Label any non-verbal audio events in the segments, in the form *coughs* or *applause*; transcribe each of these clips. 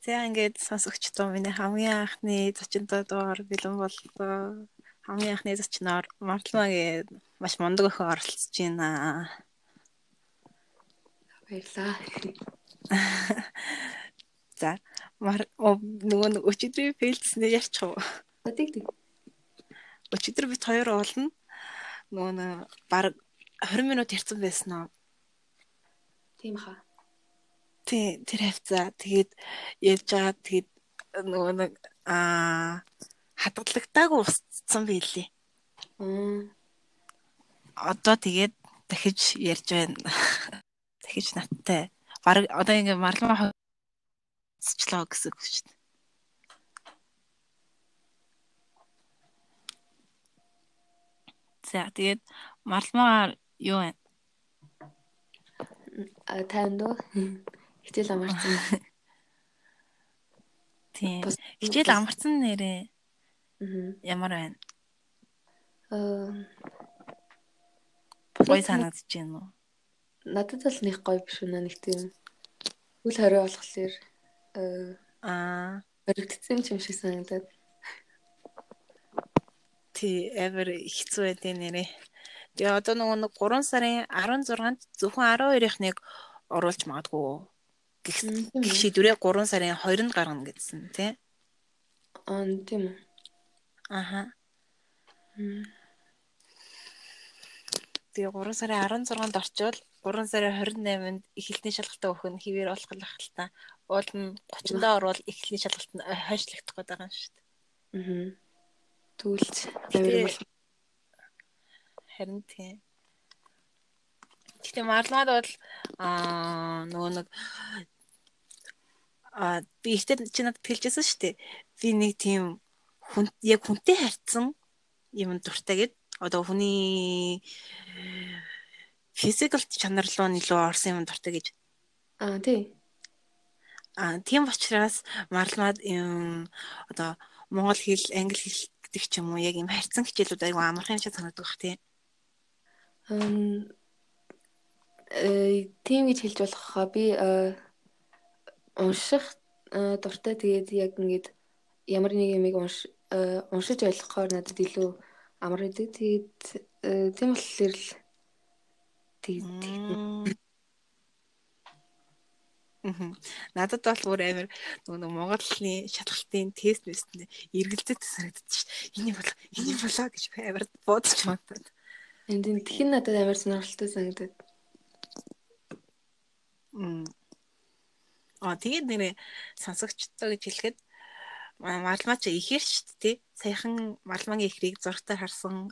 За ингээд сонсогчдоо миний хамгийн анхны зочинтой доор бэлэн боллоо. Хамгийн анхны зочноор Мартламагийн маш мундаг охин оролцож байна. Баярлаа. *laughs* За нөгөө өчигдрийн фейлдснээ ярьчих уу? Тийг тийг. Өчигдөр бид хоёр уулна. Нөгөө баг 20 минут ярьсан байсан уу? Тийм хаа. Тий, тэр хавцаа тэгээд ярьж байгаа тэгээд нөгөө нэг аа хадгалагдаагүй устсан байлээ. Одоо тэгээд дахиж ярьж байна. *laughs* Дахиж надтай. Бараг одоо ингээ марлаа цэцлээ гэсэн үг шүү дээ. За тэгээд марлмаар юу вэ? А танд уу? *laughs* Хичээл амарсан. Тийм. Хичээл амарсан нэрээ. Ямар байна? Аа. Гой санагдаж байна уу? Надад л нэг гоё биш үнэ нэг тийм үл хорио болохоор аа өргөдсөн юм шиг санагдаад. Тий, ever хэцүү байдیں۔ нэрээ. Тэгээ одоо нөгөө 3 сарын 16-нд зөвхөн 12-ыг оруулж магадгүй. Гэх шийдвэрээ 3 сарын 2-нд гаргана гэсэн тий. Аа тийм үү. Аха. Тэгээ 3 сарын 16-нд орчвол 3 сарын 28-нд эхлэлний шалгалтаа өгөх нь хэвээр болох л ахalta. Уул нь 30-нд орвол эхлэлний шалгалт нь хойшлогдох гээд байгаа юм шүү дээ. Аа. Түлж авир болох. Харин тийм. Гэтэ марлмад бол аа нөгөө нэг а би ихтэй чи надад хэлжсэн шүү дээ. Би нэг тийм хүн яг хүнтэй харьцсан юм дуртай гэд одоо хүний физикал чанар руу илүү орсон юм дуртай гэж. Аа тий. Аа тийм учраас марлмад юм одоо монгол хэл, англи хэл гэдэг ч юм уу яг юм харьцан хичээлүүд айгу амархан шиг санагддаг бах тий. Эм тийм гэж хэлж болох хаа би э, унших э, дуртай тэгээд яг ингээд ямар нэг юмыг унш э, уншиж ойлгохоор надад илүү амар идэг. Тэгээд тийм болохоор л тэгээд. Надад бол бүр амар нөгөө Монголын шалгалтын тест нэстэн эргэлзээд санагдчих ш. Эний болоо, эний болоо гэж амар бодож магадгүй. Энд тхэн надад амар сонирхолтой санагдаад. Аа тэгээд нэрээ сонсогчтой гэж хэлэхэд малмаа чи ихэр дээ тий. Саяхан малмагийн ихрийг зургатаар харсан.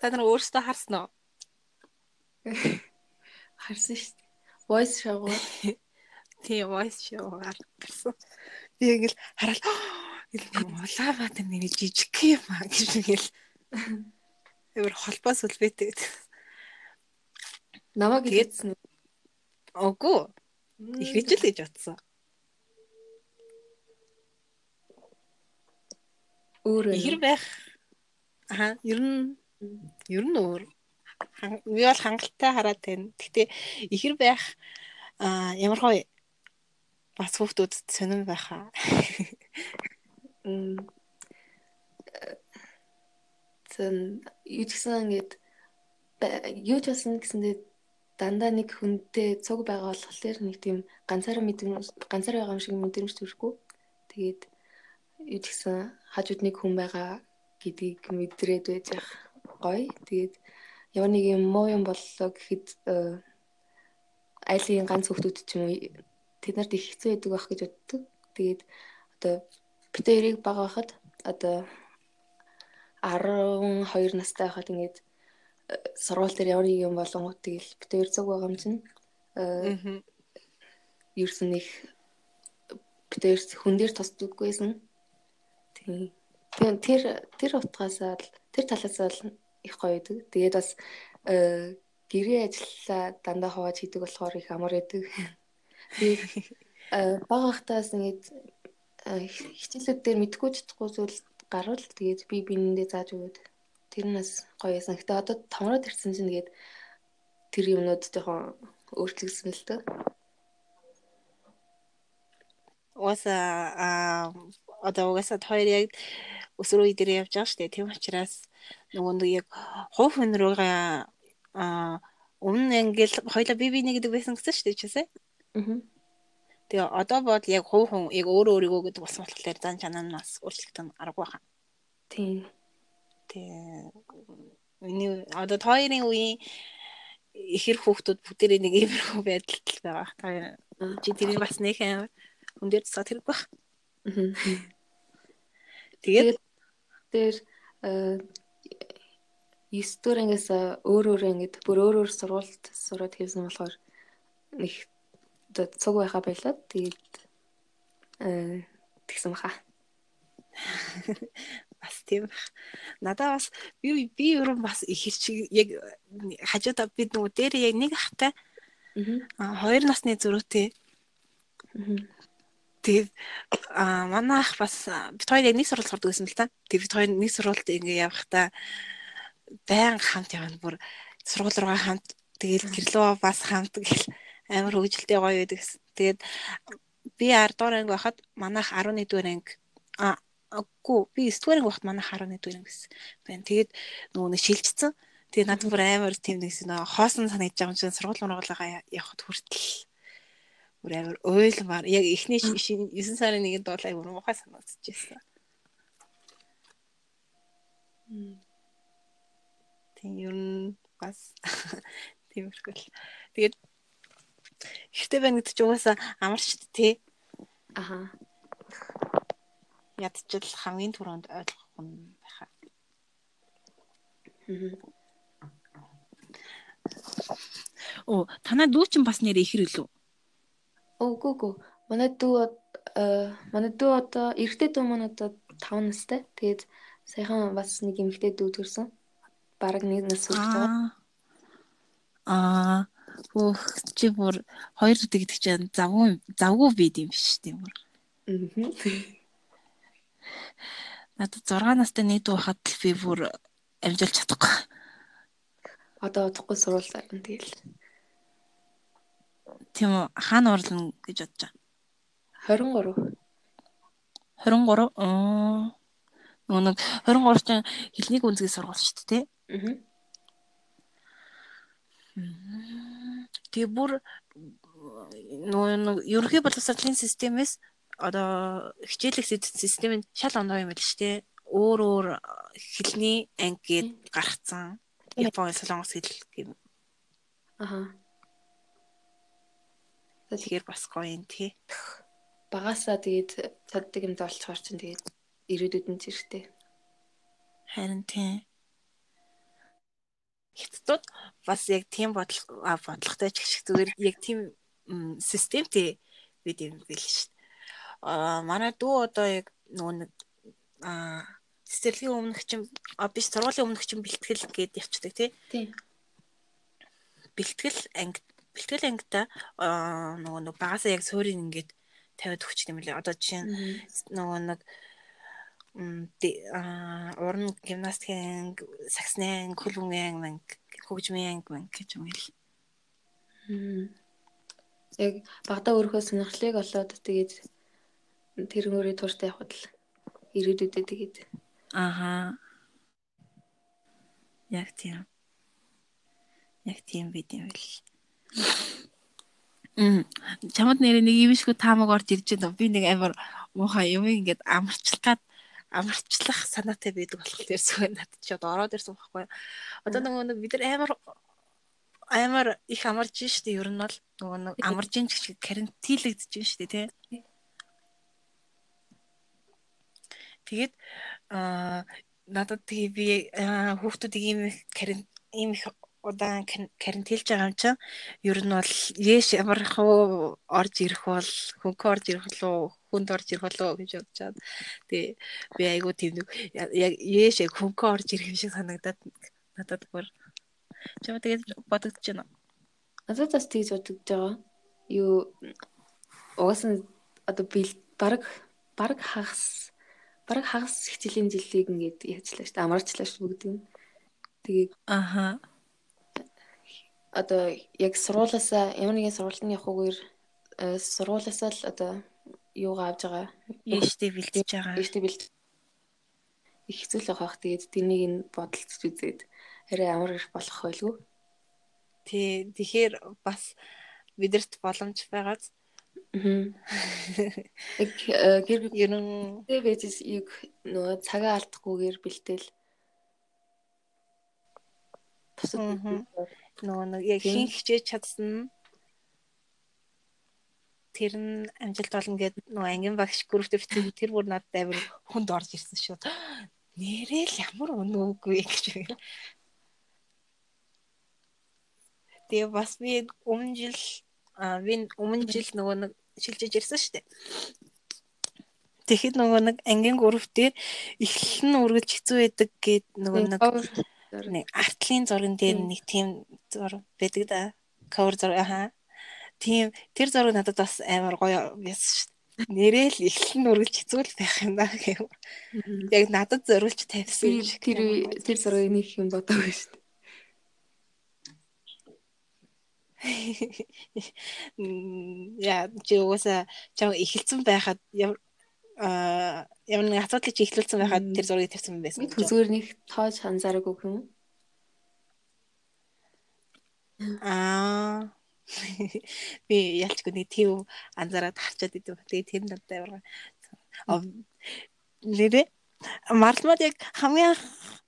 Та нар өөрсдөө харсан уу? Харсан дээ. Voice show. Тий, voice show харсан. Би ингээл хараад Улаанбаатар нэр жижиг юм аа гэж ингээл *laughs* Эвэр холбоос үлбэтэй. Намаг хэлсэн. Үгүй. Их хижил гэж бодсон. Өөр Ихэр байх. Аа, ер нь ер нь өөр. Би бол хангалттай хараад байна. Гэтэ ихэр байх аа ямар гоё бас хүүхдүүд сонирн байхаа. Зэн юу ч гэсэн ингээд юу ч болсон гэсэндээ дандаа нэг хүнтэй цуг байгаа болохоор нэг тийм ганцаараа мэдрэмж ганцаар байгаа юм шиг мэдрэмж төрөхгүй. Тэгээд юу ч гэсэн хажууд нэг хүн байгаа гэдгийг мэдрээд байж ах гоё. Тэгээд ямар нэг юм муу юм боллоо гэхэд э, айлын ганц хүмүүс ч юм уу тэд нарт их хэцүү байдаг байх гэж боддог. Тэгээд одоо бид хоёрыг бага байхад одоо 12 настай байхад ингээд сургууль дээр ямар нэг юм болонгуудыг л бид хоёр зүг байгаа юм чинь аа ерсөн их хоёр хүн дээр тусдаггүйсэн. Тийм. Тэр тэр утгаасаа л тэр талаасаа л их гоё идэг. Тэгээд бас гэрээ ажиллаа дандаа хувааж хийдэг болохоор их амар идэг. Тэгээд бага хахтаас ингээд хичээлүүд дээр мэдгүй чадахгүй зүйл гарвал тэгээд би биенэндээ зааж өгöd Тэр нь бас гоё байсан. Гэтэ одоо томроод ирсэн чинь тэгээд тэр юмнууд жоохон өөрчлөгдсөн л дээ. Ууса аа одоо угаасаа хоёр яг өсрөө идээр явж байгаа шүү дээ. Тийм учраас нөгөө нэг яг хуу хүн рүүгээ аа өмнө ингээл хоёлаа бие биенээ гэдэг байсан гэсэн шүү дээ чисээ. Аа. Тэгээ одоо бол яг хуу хүн яг өөр өөрийгөө гэдэг болсон болохоор зан чанаа нь бас өөрчлөгдөн аргагүй хаа. Тийм. Тэгээ миний одоо хоёрын үеийн ихэр хүүхдүүд бүгдээрээ нэг иймэрхүү байдалд байгаа. Та чи тэрийг бас нэг амар хүн дээр цаа тэрэг баг. Тэгээд дээр 9 дугаар ангиас өөр өөр ангид бүр өөр өөр сургуульд сураад хийсэн болохоор нэг цуг байха байлаа. Тэгээд э тэгсэн баха. *laughs* бас тийм байх. Надаа бас би би ерөн бас их хэрчиг яг хажуудаа бид нөгөө дээр яг нэг ахтай аа хоёр насны зөрүүтэй. Тэгээд а манай ах бас бид хоёр яг нэг сургуульд сурдаг гэсэн л та. Тэгээд бид хоёр нэг сургуульд ингээ явахдаа баян хамт явна бүр сургууль руугаа хамт тэгээд гэрлөө бас хамт гэл амар хөвгөлтэй гоё байдаг. Тэгээд би 10 дугаар анги байхад манайх 11 дугаар анги а Аггүй би 9 дугаар багт манай 11 дугаар анги гэсэн байна. Тэгээд нөгөө нэг шилжчихсэн. Тэгээд надад бүр амар тийм нэг нөө хоосон санагдаж байгаа юм чинь сургууль мургуулгаа явахд хүртэл бүр амар ойлмаар яг эхний 9 сарын нэгэнд дуулаа бүр муухай санагдчихсэн. Тийм ер нь бас *laughs* тиймэрхүү л. Тэгээд ихтэй байна гэдэг чинь угаасаа амарчд тий. Аха ядчил хамгийн түрүүнд ойлгох нь байхаа. Оо, танаа дүү чинь бас нэр ихэр үлээ. Үгүй үгүй. Манай дүү э манай дүү одоо эрэгтэй дүү маань одоо 5 настай. Тэгээд саяхан бас нэг эмэгтэй дүү төрсөн. Бараг нэг нас хүрч байгаа. Аа, өөх чи бүр хоёр гэдэг чинь завгүй завгүй бийд юм биш тийм үү? Аа. Надад 6 настай нийт байхад л би бүр амжилт чадахгүй. Одоо удахгүй сурвалж зарна тэгэл. Тийм үү хаана орлно гэж бодож байна. 23. 23 аа нөгөө нэг 23 чинь хэлний гүнзгий сургууль шүү дээ тий. Аа. Тэгээ бүр нөгөө ерөнхий боловсролын системээс одоо хичээлэх систем нь шал ондоо юм л шүү дээ. Өөр өөр хэлний анги гээд гарцсан. Японы солонгос хэл гэм. Аха. Тэгэхээр бас гоё юм тий. Багасаа тэгээд цаддаг юм болцохоор чинь тэгээд ирээдүйд нь зэрэгтэй. Харин тий. Хятадууд бас яг тийм бодол бодлоготой ч шиг зүгээр яг тийм системтэй бид юм бил шүү а манай дүү одоо яг нөгөө нэг а цэцэрлэгийн өмнөх чинь биш сургуулийн өмнөх чинь бэлтгэл гээд явцдаг тий. Бэлтгэл анги бэлтгэл ангита нөгөө нэг багасаа яг суурийг ингээд тавиад өгч юм лээ. Одоо жишээ нөгөө нэг уран гимнастикийн саксны хөлбөмбөгийн анги хөгжмийн анги мэн гэж юм л. Яг багада өөрийнхөө сонирхлыг олоод тэгээд тэр өөрийн тууштай явхад л ирээдүйдээ тэгээд. Ааха яг тийм. Яг тийм бид юм бэл Мм. Чамд нэрээ нэг юмшгүй таамаг орж ирж байна. Би нэг амар муухай юм ингээд амарчлах гад амарчлах санаатай байдаг болох тэрсгүй надад ч одоо ороод ирсэн байхгүй. Одоо нэг бид нар амар амар их амарж штэ ер нь бол нөгөө нэг амарж ин ч гэж карантинлэгдэж штэ тий. Тэгээд аа надад тэгээ би хүүхдүүдийг ийм их ийм их удаан карантинлж байгаа юм чинь ер нь бол яэш ямар хуу орж ирэх бол хөнгө орж ирэх болов хүнд орж ирэх болов гэж бодож чад. Тэгээ би айгуу тийм нэг яг яэш яг хөнгө орж ирэх юм шиг санагдаад надад бүр чамаа тэгээд бодогдож байна. Надад бас тэгж бодогдож байгаа. Юу угаасаа одоо би баг баг хагас бараг хагас хичээлийн жилийг ингээд яачлаа шүү дээ. Амарчлаа шүү бүгдийг. Тэгээд аха одоо яг сургуулаасаа ямар нэгэн сургуульд явах үгээр э, сургуулаасаа л одоо юугаа авж байгаа. Ийштэй бэлтэж байгаа. Ийштэй бэлт их хэцүү л байх. Тэгээд тэнийг нь бодолцож үзээд арай амар их болох байлгүй. Тий, тэгэхээр бас бидэрт боломж байгааз. Их *laughs* э, гэр ерөн дэвэжс юг нөгөө цагаа алдахгүйгээр бэлтэл. Бусад нөгөө нэг яг хин хичээж чадсан. Тэр нь амжилт болно гэд нөгөө ангийн багш групптэй битсэн *laughs* тэр бүр надад амар хүнд орж ирсэн шүү. *gasps* Нэрээ л ямар өнөөгүй гэж. Тэгээ бас би өмнө жил би өмнө жил нөгөө нэг шилжиж ирсэн шүү дээ. Тэгэхэд нөгөө нэг ангийн групп дээр эхлэн үргэлж хэцүү байдаг гэд нөгөө нэг нэг артлын зурган дээр нэг тийм зураг байдаг да. Cover зураг аа. Тийм тэр зураг надад бас амар гоё байсан шүү дээ. Нэрэл эхлэн үргэлж хэцүү л байх юм даа гэв. Яг надад зориулж тавьсан. Тэр тэр зургийг нэг юм бодоогүй шүү дээ. Яа, чи угаасаа чам эхэлсэн байхад а ямар нэг асуудлыг чи ихлүүлсэн байхад тэр зургийг тавьсан байсан. Төсөөр нэг тоож анзаараагүй юм. Аа *laughs* би ялчгүй нэг тийм анзаараад харчаад идэв. Тэгээ тэр надад амар нэрэ мартмад яг хамгийн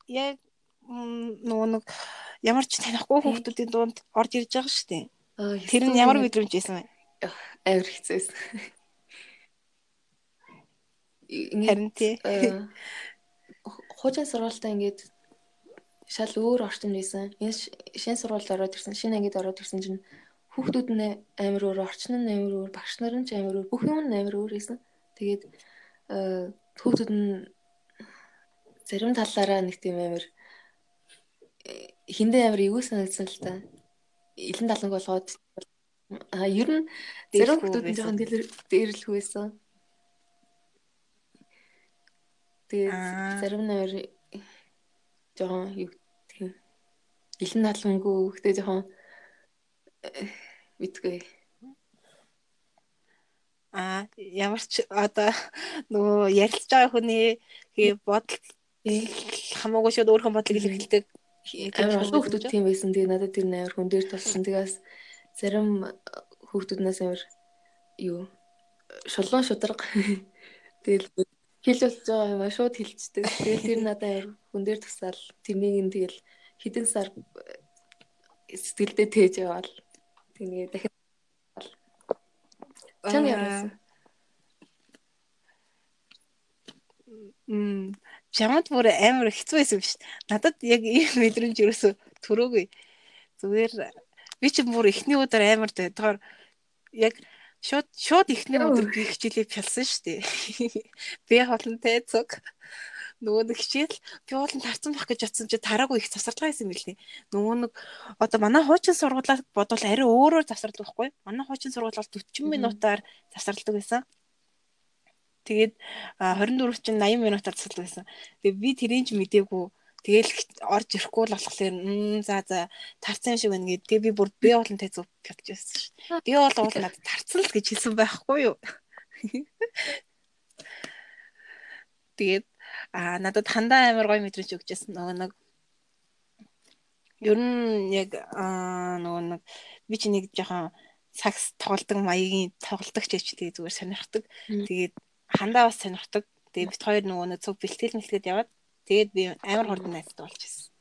яг нөгөө нэг ямар ч танихгүй хүүхдүүдийн дунд орж ирж байгаа шүү дээ. Тэр нь ямар мэдрэмж байсан бэ? Амар хэцүүсэн. Харин тий. Хуучин сургуультаа ингээд шал өөр орчин байсан. Энэ шинэ сургуульд ороод ирсэн, шинэ ангид ороод ирсэн чинь хүүхдүүд нь амар өөр, орчин нь амар өөр, багш нар нь ч амар өөр, бүх юм нь амар өөр байсан. Тэгээд хүүхдүүд нь зарим талаараа нэг тийм амар хиндэ амар эвгүй санагдсан л та. Илэн таланг болгоод. А ер нь зарим хүүхдүүд нь жоохон дээрлэх байсан. Тэгээд зарим өөр жоохон юу тийм илэн надлангүй гэхдээ жоохон мэдгүй. А ямар ч одоо нөгөө ярилцж байгаа хүний бодол хамаагүй шууд өөрхөн бодлыг илэрхийлдэг амар олон хүмүүс тийм байсан. Тэгээ надад тэр амар хүн дээр тулсан. Тэгээс зарим хүүхдүүднээс амар юу шулуун шударга *laughs* тэгэл хэл болж байгаа юм а шууд хэлцдэг. Тэгэл тэр надад хүн дээр тусаал тэрнийг нь тэгэл хідэн сар сэтгэлдээ тээж яваал. Тэгээ дахиад Чам яасан. Мм чамд бүр амар хэцүү байсан биш. Надад яг ийм мэдрэмж ерөөсө төрөөгүй. Зүгээр би ч бүр эхний өдөр амар дээр яг Шууд шууд ихний өдөр би хичээлээ пялсан шүү дээ. *laughs* Би холонтой цог нөгөө нэг хичээл би уулын тарцсан байх гэж бодсон чи тараагүй их засварлага байсан юм билээ. Нөгөө нэг одоо манай хуучин сургуулаа бодвол арай өөрөөр засварлах байхгүй. Манай хуучин сургууль бол 40 минутаар засварладаг байсан. Тэгээд 24 чинь 80 минутаар засварладаг байсан. Тэгээд би тэрийг ч мдээгүй Тэгэл орж ирэхгүй л болохоор за за тарцсан шиг байна гэдэг. Тэгээ би бүр би болон тэзүү бодож байсан шүү. Би бол уул надад тарцсан л гэж хэлсэн байхгүй юу? *laughs* Тэгээд а надад хандаа амар гоё мэдрэмж өгчээсэн нөгөө нэг ер нь яг нөгөө нэг би чи нэг жоохон сакс тоглодог маягийн тоглолтогч гэж тэгээ зүгээр сонирхдаг. Тэгээд хандаа бас сонирхдаг. Тэгээд бит хоёр нөгөө нэг цуг бэлтгэл мэлтгэд яваад Тэгээд би амар хурдан найзтай болчихсон.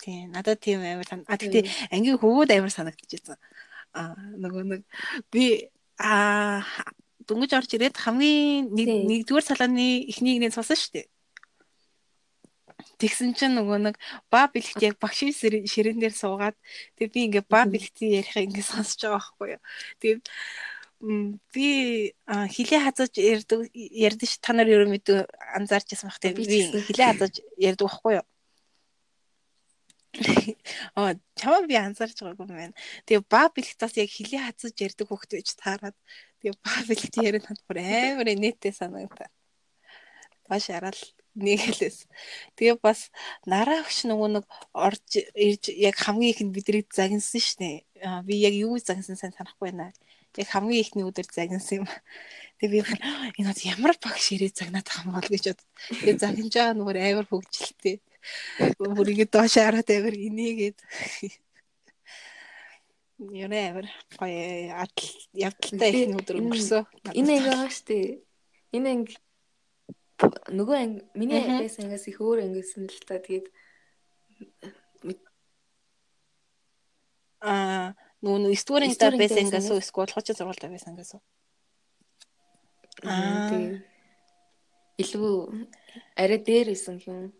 Тийм, надад тийм амар сан. А тэгтээ ангийн хөвгүүд амар санагдчихсан. А нөгөө нэг би а дөнгөж орж ирээд хамгийн нэгдүгээр салааны эхнийг нэг сонсон шүү дээ. Тэгсэн чинь нөгөө нэг ба бэлэгт яг багшийн ширээн дээр суугаад тэг би ингээ ба бэлэгтийн ярих ингээ *laughs* сонсож байгаа байхгүй юу. Тэгээд би хилээ хазаж ярьдаг ярьдэн ш та нар ерөө мэдээ анзаарч байсан бах тийм би хилээ хазаж ярьдаг байхгүй юу *laughs* Аа чамаа би анзаарч байгаагүй юм байна. Тэгээ ба бэлгтээс яг хилээ хазаж ярьдаг хөхт байж таарад тэгээ ба бэлгт яриад хад бүр амар нэттэй санагдаа. Баш араал нэг хэлээс. Тэгээ бас нараа өгч нөгөө нэг орж ирж яг хамгийн ихэнд бидний загинсан дээ. би яг юу загнасан сайн санахгүй байна. Яг хамгийн ихний өдөр загнасан юм. Тэгээ би энэ ямар багш ирээ загнаад байгаа юм бол гэж бод. Тэгээ загнаж байгаа нүгээр амар хөвгчлээ. Бүр ингэ доош хараад амар инээгээд. Яна амар гоё адал явдалтай ихний өдөр өнгөрсөн. Энэ ингэ байгаа штэ. Энэ анги нөгөө анги миний байсан ангиас их өөр ангисэн л та тэгээд нөгөө 9 дугаар ангитай байсан ангиас уу эсвэл хоцоо сургуультай байсан уу аа илүү арай дээр исэн юм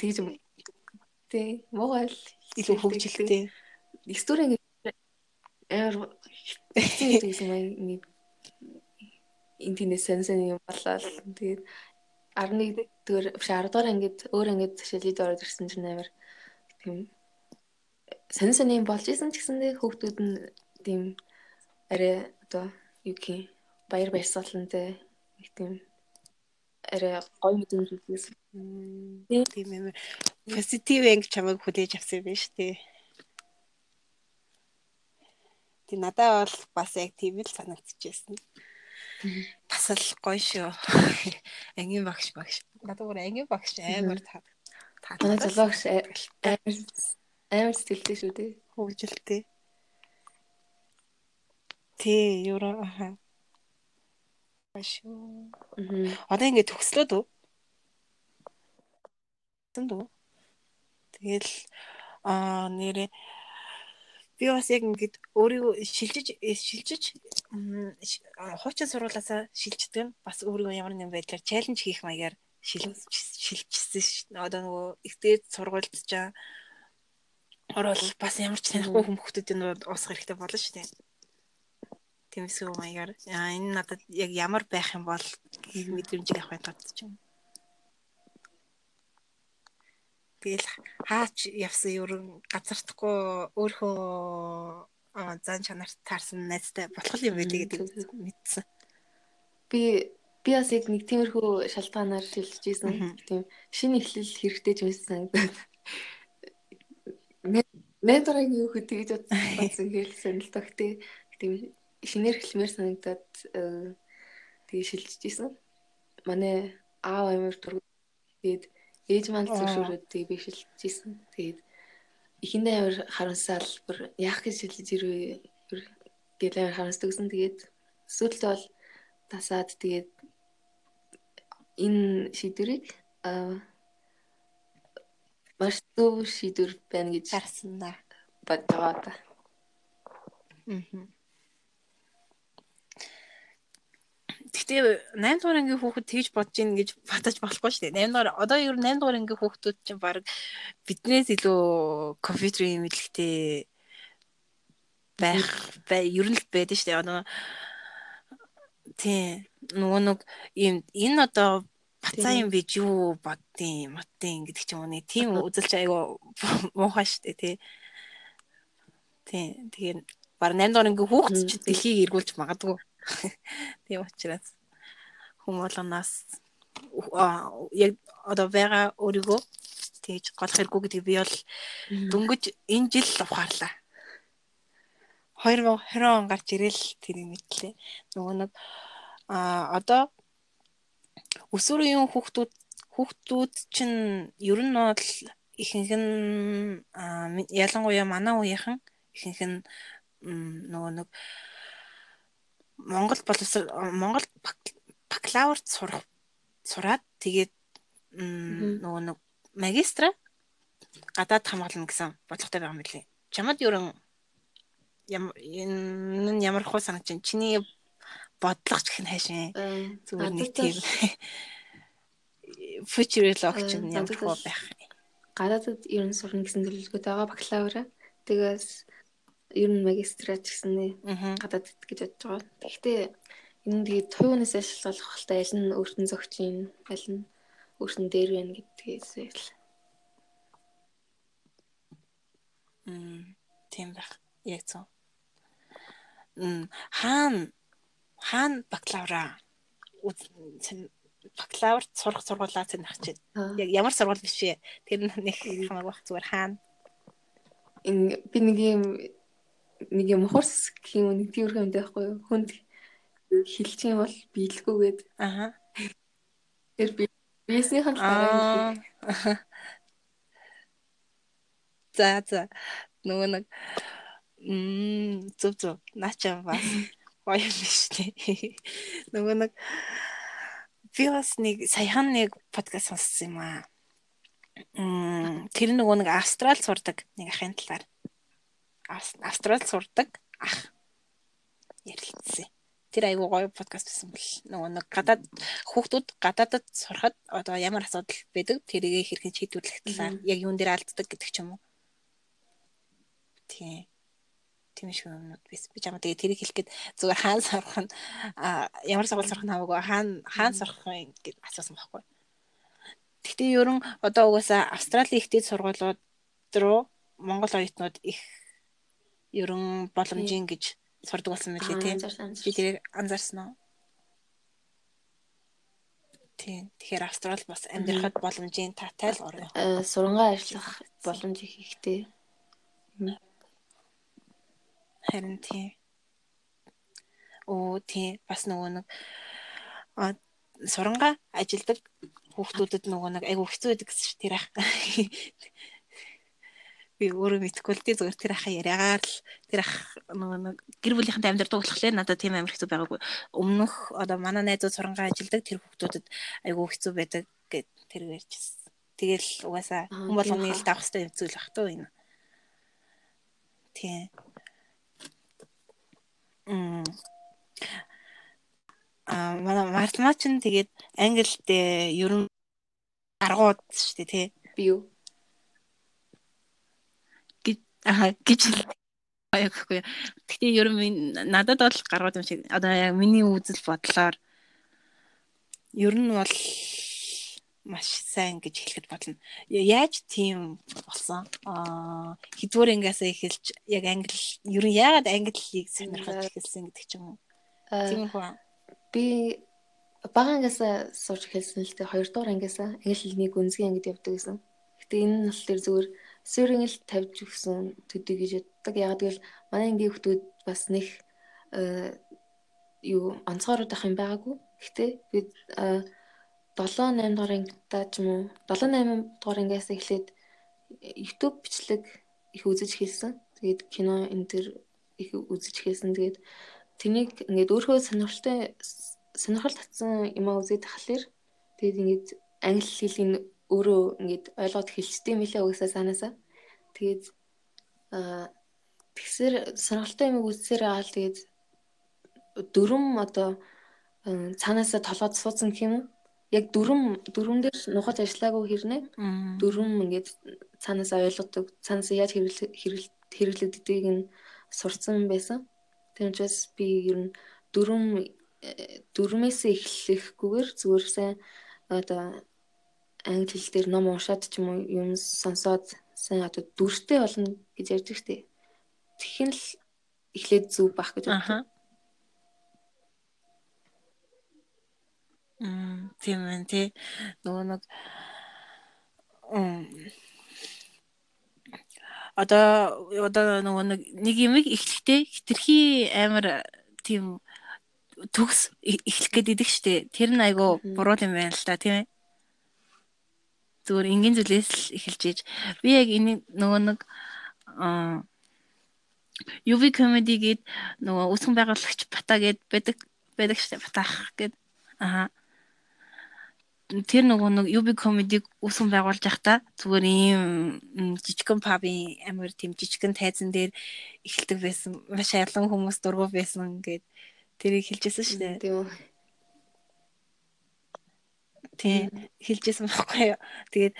тэгж юм. Тий муугай илүү хөвгчлээ 9 дугаар анги ээр тэгсэн юм интернет сенсэн юм болол. Тэгээд 11 дэх 10 дугаар ангид өөр ангид шилжиж ороод ирсэн чинь амар тийм сонь юм болж исэн ч гэсэндээ хүүхдүүд нь тийм арай одоо юу гэх баяр баясгалантай нэг тийм арай гоё мэдрэмж үзсэн. Тийм амар позитив анги чамайг хүлээж авсан юм шүү дээ. Тэг надад бол бас яг тийм л санагдчихсэн. Бас л гоё шүү. Ангийн багш багш. Надад өөр ангийн багш амар таа. Манай залуугч амар Амар сэтгэлтэй шүү дээ. Хөвгөлтэй. Тий, юура аха. Мм. Одоо ингэ төгслөөд үү? Тэнд үү? Тэгэл аа нэрээ би бас яг ингэж өөрийгөө шилжиж шилжиж хуучин сургуулаасаа шилждэг нь бас өөрийгөө ямар нэгэн байдлаар чаленж хийх маягаар шилжчихсэн шүү. Одоо нөгөө ихтэй сургуульд жаа орол бас ямар ч танихгүй хүмүүстүүдийн уусах хэрэгтэй болно шүү дээ. Тэмсгүй маягаар аа энэ надад яг ямар байх юм бол мэдрэмжийг авахын тулд ч юм. Тэгэл хаач явсан ерөн газартахгүй өөрөө зан чанарт таарсан найзтай болох юм байлээ гэдэг мэдсэн. Би би бас яг нэг тиймэрхүү шалтгаанаар шилжиж ийсэн. Тийм шинэ эхлэл хэрэгтэй ч юмсан санагдаад Менторагийн юу хөө тэгж бодсон хэлсэн л тогтээ. Тийм шинээр хэлмээр санагдаад э, тэгээ шилжиж исэн. Манай аав амир дург тэгээд ээж маань зөвшөөрөөд тэгээ би шилжиж исэн. Тэгээд ихэндээ амир харамсаал бүр яах гэж шилжиж ирвэ гэл амир харамсдаг гэсэн. Тэгээд сүүлд бол тасаад тэгээд энэ шийдвэрийг маш зөв шийдвэр байна гэж харсан да. Бодгоо та. Мм. Гэхдээ 8 дугаар ангийн хүүхэд тэгж бодож ийн гэж батаж болохгүй шүү дээ. 8 дугаар одоо ер нь 8 дугаар ангийн хүүхдүүд чинь баг биднээс илүү компьютерийн мэдлэгтэй байх бай ер нь л байдаг шүү дээ. Одоо тий нөгөө нэг ийм энэ одоо бацаа юм биш юу боддیں۔ Мотын гэдэг ч юм уу нэг тийм үзэлч айгу муухай штэ тий. Тий. Тэгээд баг 8 дугаар ингээ хүүхдч дэлхийг эргүүлж магадгүй. *laughs* Тийм учраас хүм болгоноос яг одоо байгаа өөрийгөө тэгж голох хэрэггүй гэдэг би бол дөнгөж энэ жил ухаарлаа. 2020 он гарч ирэл тэр мэтлээ. Нөгөө нэг а одоо өсвөр үеийн хүүхдүүд хүүхдүүд чинь ер нь бол ихэнх нь ялангуяа манай үеийнхэн ихэнх нь нөгөө нэг Монгол боловсрол Монгол бакалаврт сурах сураад тэгээд нөгөө нэг магистра гадаад хамгаална гэсэн бодлоготой байгаа юм билий. Чамд ерөн энэ ямар хуу санаж чинь чиний бодлого ч их нь хайшин. Зүгээр нэг тийм futurolog ч ямар хөө байх. Гадаадд ер нь сурна гэсэн төлөвлөгөөтэй байгаа бакалавра. Тэгээс ер нь магистрат гэсэн гадаадд гэж бодож байгаа. Гэхдээ энэ тэгээд туйнаас ажиллах болохтой аль нь өөртөө зөгч юм, аль нь өөртөө дээр байна гэдгээс л. Мм тийм байх. Яг зөв. Мм хаана хаана бакалавра бакалаврт сурах сургуулаа цэнах чинь. Яг ямар сургууль биш вэ? Тэр нэг хамаагүй бах зүгээр хаана. Энэ би нэг юм нэг юм ухарс гэх юм нэг тийм юм байхгүй юу? Хүнд хэлчих юм бол биелгүйгээд. Аха. Тэр би дараа хэлээ. За за. Нөгөө нэг мм зүг зүг наачаа бас гоё юм биш үү? Нөгөө нэг би бас нэг саяхан нэг подкаст сонссон юм аа. Тэр нөгөө нэг австрал сурдаг нэг ахын талаар. Австрал сурдаг ах ярилцсан. Тэр айгуу гоё подкаст байсан бэл нөгөө нэг гадаад хүүхдүүд гадаадд сурахад одоо ямар асуудал байдаг тэрийг хэрхэн шийдвэрлэх талаар яг юун дээр алддаг гэдэг ч юм уу. Тийм тийм шиг юмнууд биш. Би чамаа тэгээ тэрийг хэлэхэд зүгээр хаан сурах нь ямар сургууль сурах нь хамаагүй хаан хаан юм гэж асуусан байхгүй. Гэхдээ ерөн одоо угаасаа Австралийн ихтэй сургуулиуд руу Монгол оюутнууд их ерөн боломжийн гэж сурдаг болсон мөлий тийм. Би тэрийг анзаарсан уу? Тийм. Тэгэхээр Австрал бас амьдрахад боломжийн таатай л орно. Э сурангаа ажиллах боломж их ихтэй. Харин тийм. Оо тийм. Бас нөгөө нэг а сурангаа ажилдаг хүүхдүүдэд нөгөө нэг айгу хэцүү байдаг гэсэн чинь тэр ах би өөрөө мэдхгүй л дээ зүгээр тэр ахаа яриагаар л тэр ах нэг гэр бүлийнхэнтэй амьдрал дууглахлаа надад тийм амар хэцүү байгаагүй өмнөх одоо манай найзууд сурангаа ажилдаг тэр хүүхдүүдэд айгүй хэцүү байдаг гэд тэр ярьжсэн. Тэгэл угаасаа хүн болгоны л хэрэгтэй хэцүү л бах туу энэ. Тийм. Мм. А манай математик нь тэгээд англид ерөн аргууд шүү дээ тий. Би юу? Аа гэж аяхгүй. Гэтэ ер нь надад бол гаргаад юм шиг одоо яг миний үзэл бодлоор ер нь бол маш сайн гэж хэлэхэд болно. Яаж тийм болсон? Аа хэдвэр ингээс эхэлж яг англи ер нь яагаад англиг сонирхож эхэлсэн гэдэг ч юм уу? Тиймэрхүү. Би бага ангиас сурч эхэлсэн л дээ. Хоёрдугаар ангиас англи хэлний гүнзгий ангид явдаг гэсэн. Гэтэ энэ нь бол тэр зүгээр сүүрийн л тавьж өгсөн төдий гэж яддаг. Яг тэгэл манай ангийн хүмүүс бас нэг э, юу онцгойроод ах юм байгаагүй. Гэхдээ бид 7 8 дугаар ангидаа ч юм уу 7 8 дугаар ангиас эхлээд YouTube бичлэг их үзэж хэлсэн. Тэгээд кино энэ төр их үзэж хэлсэн. Тэгээд тэнийг ингээд өөрөө сонирхолтой сонирхол татсан юм аа үзээд тахлаар тэгээд ингээд англи хэлийг өөрөө ингээд ойлгоод хэлчихдээ мэлээ угсаа санаасаа. Тэгээд аа тэгсэр сонирхолтой юм үзсээр аа тэгээд дөрөм одоо цаанаасаа толгойд суудсан юм? Яг дөрөм дөрөм дээр нухаж ажиллаагүй хэрнээ дөрөм ингээд цаанаасаа ойлгодог, цаанаасаа яаж хэрэглэгддгийг нь сурцсан байсан. Тэр учраас би ер нь дөрөм дөрмөөс эхлэхгүйгээр зүгээр сайн одоо англи хэл дээр ном уншаад ч юм уу юм сонсоод сайн одоо дүртэй болно гэж ярьдаг штеп. Тэгхэн л эхлээд зүв бах гэж боддог. Тийм ээ тий. Нөгөө нэг одоо одоо нөгөө нэг нэг юм эхлэхдээ хитрхи амар тийм төгс эхлэх гээд идэг штэ. Тэр нь айгу буруу юм байна л та тийм ээ. Зүгээр энгийн зүйлээс л эхэлж ийж. Би яг энэ нөгөө нэг UV comedy гээд нөгөө үсгэн байгуулагч бата гээд байдаг байдаг штэ батаах гээд. Аа тэр нөгөө нэг UB comedy үүсгэн байгуулж байхдаа зүгээр ийм жижигхэн пабын амир тийм жижигхэн тайзан дээр эхэлдэг байсан. Маш ялан хүмүүс дургу байсан гэд тэрийг хэлжсэн шүү дээ. Тийм тий хэлжсэн байхгүй юу. Тэгээд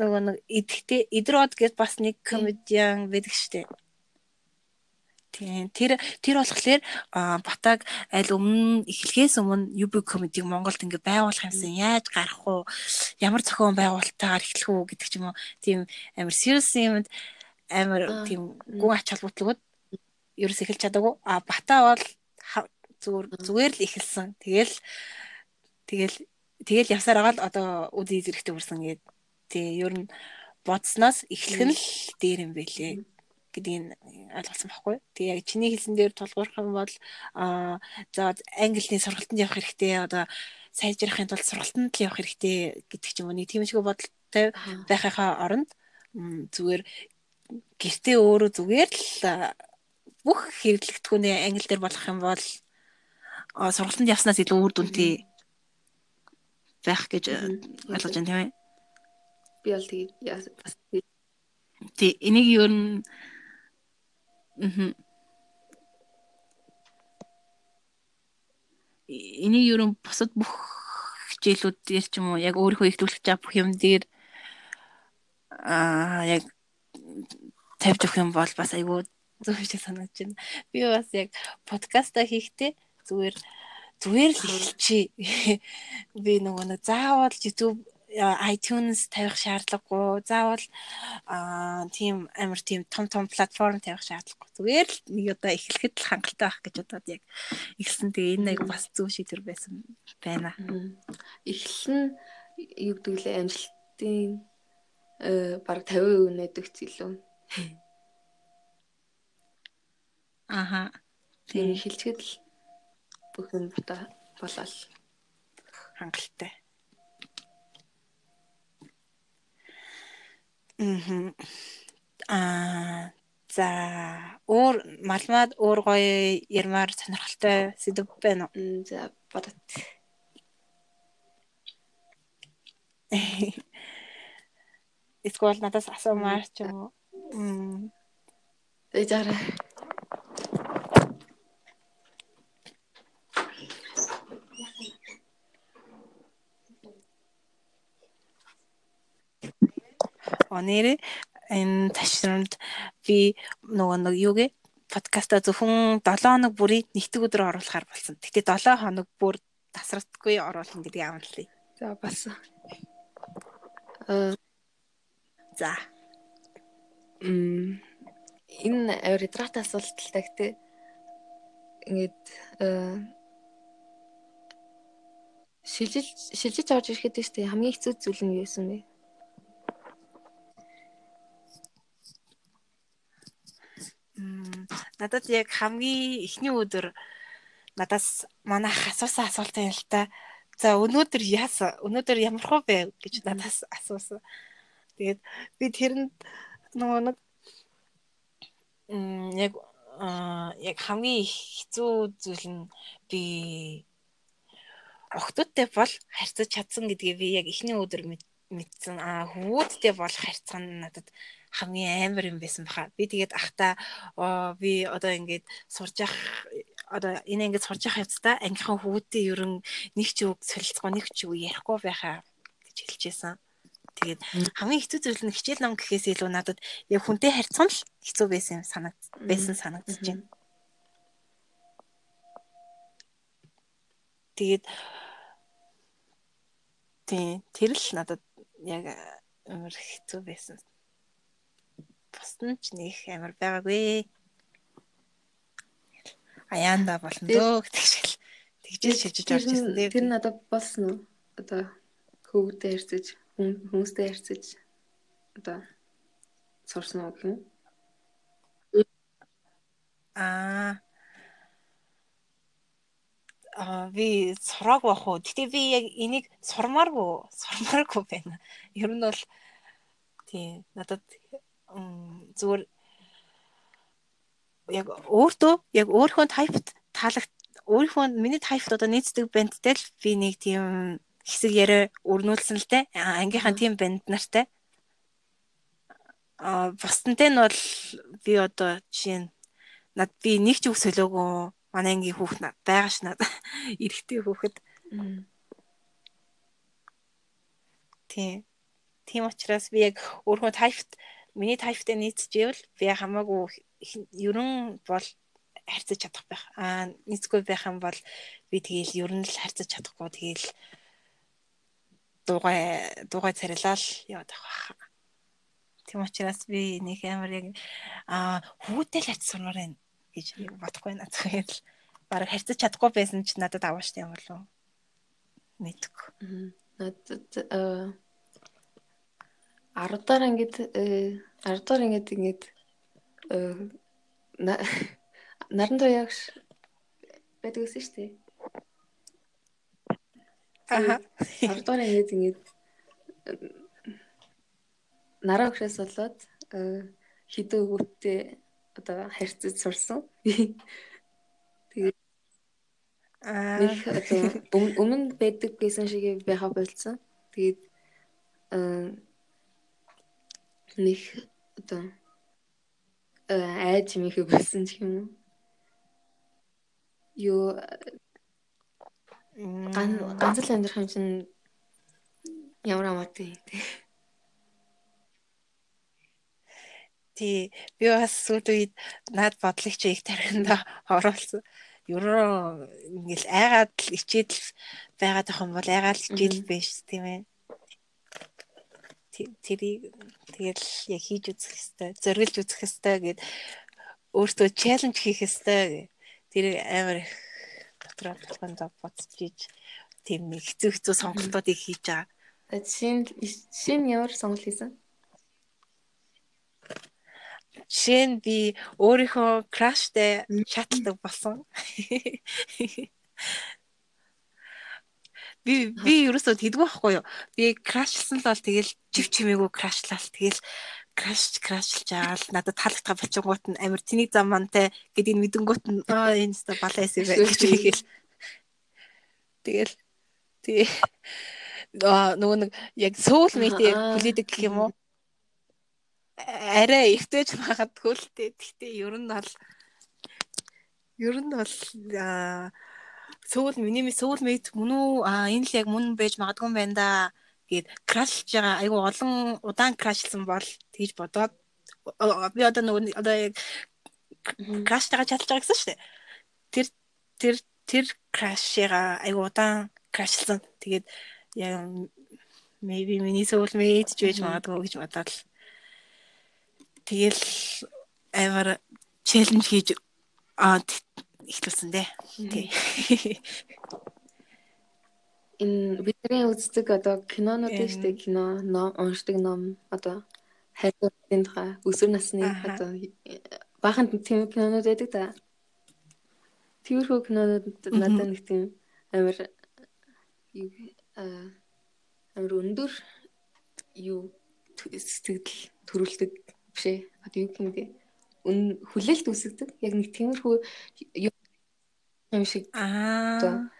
нөгөө нэг идэхтэй идрод гэж бас нэг комедиан байдаг штеп. Тийм тэр тэр болохоор батаг аль өмнө эхлэхээс өмнө UB comedy Монголд ингээ байгуулах юмсан. Яаж гарах уу ямар зохион байгуулалтаар эхлэх үү гэдэг ч юм уу. Тийм амар serious юмд амар тийм гүн ач холбогдлогод ерөөс эхэлж чадаагүй. А бата бол зүгээр зүгээр л эхэлсэн. Тэгэл тэгэл тэгэл явсаар байгаа л одоо үдий зэрэгтэй үрсэн гээд тий ер нь бодсноос эхлэх нь л дээр юм байлээ. Гэдгийг ойлгосон байхгүй. Тэгээ яг чиний хэлсэн дээр тулгуурах юм бол аа за англиний сургалтанд явах хэрэгтэй одоо сайжрахын тулд сургалтанд л явах хэрэгтэй гэдэг ч юм уу нэг тийм шиг бодолтой байхынхаа оронд зүгээр гэртээ өөрөө зүгээр л бүх хэрэглэгдэхүүнээ англи дээр болгох юм бол сургалтанд явснаас илүү үр дүнтэй байх гэж ойлгож байна тийм ээ. Би бол тэгээд бас тий энийг юу н мм энийг юу н бусад бүх хичээлүүд дээр ч юм уу яг өөрийнхөө ихтүүлэх чам бүх юм дээр аа яг тавьж өгөх юм бол бас айгүй зөв шиг санагдаж байна. Би бас яг подкаста хийхдээ зүгээр зүгээр л хэлчихье. *laughs* Би нөгөө нэг заавал YouTube iTunes тавих шаардлагагүй. Заавал аа тийм амар тийм том том платформ тавих шаардлагагүй. Зүгээр л нэг удаа эхлэхэд л хангалттай байх гэж бодоод яг эхэлсэн. Тэгээ энэ аяг бас зөв шийдвэр байсан байна. Эхлэн юу гэдэг лээ амжилтын э баг 50% найдагч илүү. Аха. Тийм эхэлчихэд л бүх юм болол хангалттай. Аа за өөр малмаад өөр гоё ярмаар сонирхолтой сэдв байна уу? За бодот. Эсвэл надаас асуумаар ч юм уу? Мм. Эжаарэ. Нэрээ энэ ташрамд би нөгөө нэг юугээ подкаста зөвхөн 7 хоног бүрийг нэгтгэг өдрөөр оруулахаар болсон. Гэтэ 7 хоног бүр тасралтгүй оруулна гэдгийг амлалаа. За. Э за. Мм энэ ретрат асуулталтай гэтээ ингээд шилжиж шилжиж орж ирэхэд тийм хамгийн хэцүү зүйл нь юу юм бэ? Надад яг хамгийн эхний өдөр надаас манайх асуусан асуулт юм л та. За өнөөдөр яасан? Өнөөдөр ямар хөө бэ гэж надаас асуусан. Тэгээд би тэрэнд нөгөө нэг м яг яг хамгийн хэцүү зүйл нь би охтуудтай бол харьцаж чадсан гэдгийг би яг эхний өдөр мэдсэн. Аа хүмүүсттэй бол харьцах нь надад хамгийн амар юм байсан баха. Би тэгээд ахта би одоо ингээд сурж явах одоо энэ ингээд сурж явах явцдаа ангийнхаа хүүтэй ерөн нэг ч үг солилцгоо нэг ч үг ярихгүй байхаа гэж хэлчихсэн. Тэгээд хамгийн хэцүү зүйл нь хичээл ном гэхээс илүү надад яг хүнтэй харьцсан л хэцүү байсан юм санагд байсан санагдаж байна. Тэгээд тий тэр л надад яг амар хэцүү байсан бусна ч нэг амар байгаагүй. Аяанда болно дөө гэдэг шиг л тэгжэл шижиж орж ирсэн. Тэр нь одоо болсон уу? Одоо хөвгөдөө харьцаж, хүмүүстэй харьцаж одоо сурсан уу гэх юм? Аа а би сурааг бах уу. Гэтэ би яг энийг сурмааргүй, сурмааргүй байна. Ер нь бол тий надад зүгээр яг өөртөө яг өөрийнхөө тайпт таалагт өөрийнхөө миний тайпт одоо нийцдэг бандтай л би нэг тийм хэсэг яриа өрнүүлсэн л те. Ангийнхаа тийм банд нартай а бусдантай нь бол би одоо жишээ нь над би нэг ч үг солиогүй манай ангийн хүүхд байгаа ш надад *laughs* эрэгтэй хүүхэд. Тийм тийм учраас би яг өөрийнхөө тайпт миний тайптай нийцжээвэл би хамаагүй ерөн бол харьцаж чадах байх. Аа нийцгүй байх юм бол би тэгээл ерөн л харьцаж чадахгүй тэгээл дугай дугай царилал яваад байх. Тийм учраас би нэг амар яг аа хүүтэй л харьц сурмаар байна гэж бодохгүй наа зүгээр л бараг харьцаж чадахгүй байсан ч надад аваа штэ юм болов мэдгүй. Надад 10 дахь ангид 10 дахь ангид ингээд наран туяагш байдаг гэсэн шүү дээ. Аа. Ардуураа ингэж ингэж нараа өгшөөс болоод хідөө өгөөтэй одоо харьцаж сурсан. Тэгээд нэг одоо өмнө байдаг гэсэн шиг байха болцсон. Тэгээд нэг одоо айж михэ болсон ч юм уу. Юу ганц л амьдрах юм чинь ямар амартай тий. Тий би бас сүүл үед над бодлогч их тархинда *laughs* оруулсан. Ерөө ингээл айгаад л ичээд л байгаад ах юм бол айгаад л ичээд л биш тийм ээ. Тэрийг тэгэл яг хийж үзэх хэвээр, зориулж үзэх хэвээр гээд өөртөө челленж хийх хэвээр тэр амар их дотроо толгойд бодож ийж тийм нэг хэцүү хэцүү сонголтуудыг хийж байгаа. Шинэ шинэ ямар сонголт хийсэн? Жишээ нь би өөрийнхөө краштай шаталдаг болсон. *laughs* Би би ерөөсөө тэдгүй байхгүй юу? Би крашлсан л бол тэгэл чив чимээгүй крашлал тэгэл краш крашлж аал надад таалагдах болчингууд нь амир тэний зам мантай гэдгийг мэдэнгүүт нь аа энэ балаас юм байна гэж хэлгээл. Тэгэл тий нөгөө нэг яг соул мэйтээ хүлээдэг гэх юм уу? арай ихтэйж магадгүй л дээ. Гэхдээ ер нь бол ер нь бол сөүл миний сөүл мэд мөн үү а энэ л яг мөн байж магадгүй юм байна да гэд крашлж байгаа айгу олон удаан крашлсан бол тэгж бодоод би одоо нөгөө одоо яг краштага чадж байгаа гэсэн шүү дээ. Тэр тэр тэр крашига айгу удаан крашлсан. Тэгээд яг maybe миний сөүл мэд ч байж магадгүй гэж бодоод л Тэгэл амар челленж хийж аа ихлүүлсэн дээ. Тий. *laughs* Энэ бидний үздэг одоо кинонууд шүү дээ. Кино, ном, уншдаг ном одоо хайрцагтын тухай өсвөр насны одоо баахан тийм кинонууд байдаг да. Тиймэрхүү кинонууд надад нэг тийм амар амар өндөр юу сэтгэл төрүүлдэг биш ээ. Одоо юу юм Өн хүлээлт үүсгдэг. Яг нэг тиймэрхүү юм шиг аа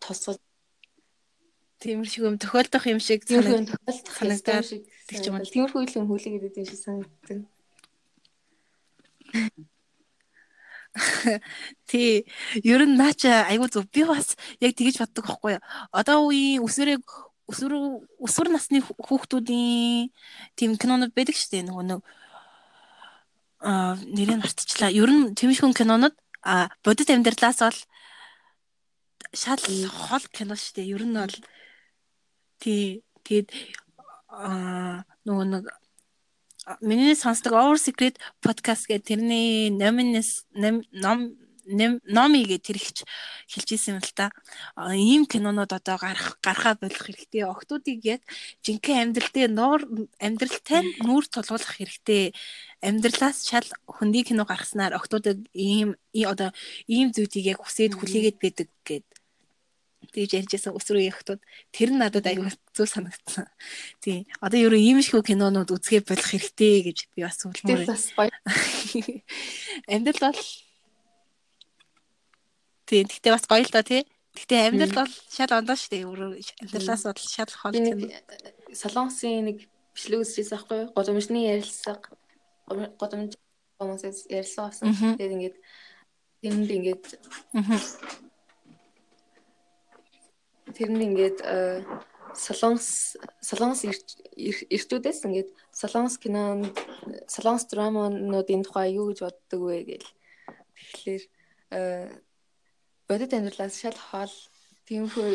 тосгол тиймэрхүү юм тохиолдох юм шиг санагдаад шиг тийм юм. Тиймэрхүү юм хүлээгээд байдаг шиг санагддаг. *laughs* Тий. Ер нь наач айгуу зөв. Би бас яг тэгэж боддог байхгүй юу. Одоо үеийн өсвөрийг өсвөр өсвөр насны хүүхдүүдийн тийм кинонууд байдаг шүү дээ нөгөө нэг нэрийг мартчихлаа. Ер нь тэмшгүн кинонууд а бодит амьдралаас бол шал хол кино шүү дээ. Ер нь бол тий тэгээд а нөгөө нэг миний сонсдог Over Secret podcast гэх тэрний номинес ном номи гэж тэр ихч хэлж исэн юм л та. Ийм кинонууд одоо гарах гарахаа болох хэрэгтэй. Охтуудыг яг жинхэнэ амьдралдээ нуур амьдралтай нүүр тулгуулах хэрэгтэй. Амьдралаас шал хөндий кино гаргаснаар охтуудыг ийм одоо ийм зүйдийг яг хүсээд хүлээгээд байдаг гэд тэгж ярьжсэн өсвөр охтууд тэр нь надад аюу зүг санагдсан. Тий. Одоо ерөө ийм шигүү кинонууд үзгээ болох хэрэгтэй гэж би бас үлмээр. *laughs* Амьдрал бол Тийм. Гэхдээ бас гоё л доо тий. Гэхдээ амьдрал бол шал ондоо шүү дээ. Амьдралаас бол шал хол юм. Солонгосын нэг бичлэг үзчихсэн байхгүй юу? Годомжны ярилцлага годомж хүмүүсээс ярилцлага авсан. Тэгээд ингээд тэнд ингээд тэрэнд ингээд солонгос солонгос эртүүдээс ингээд солонгос кинонд солонгос драмануудын тухай юу гэж боддог вэ гэл. Тэгэхээр бодит амьдралаас шал хоол тиймэрхүү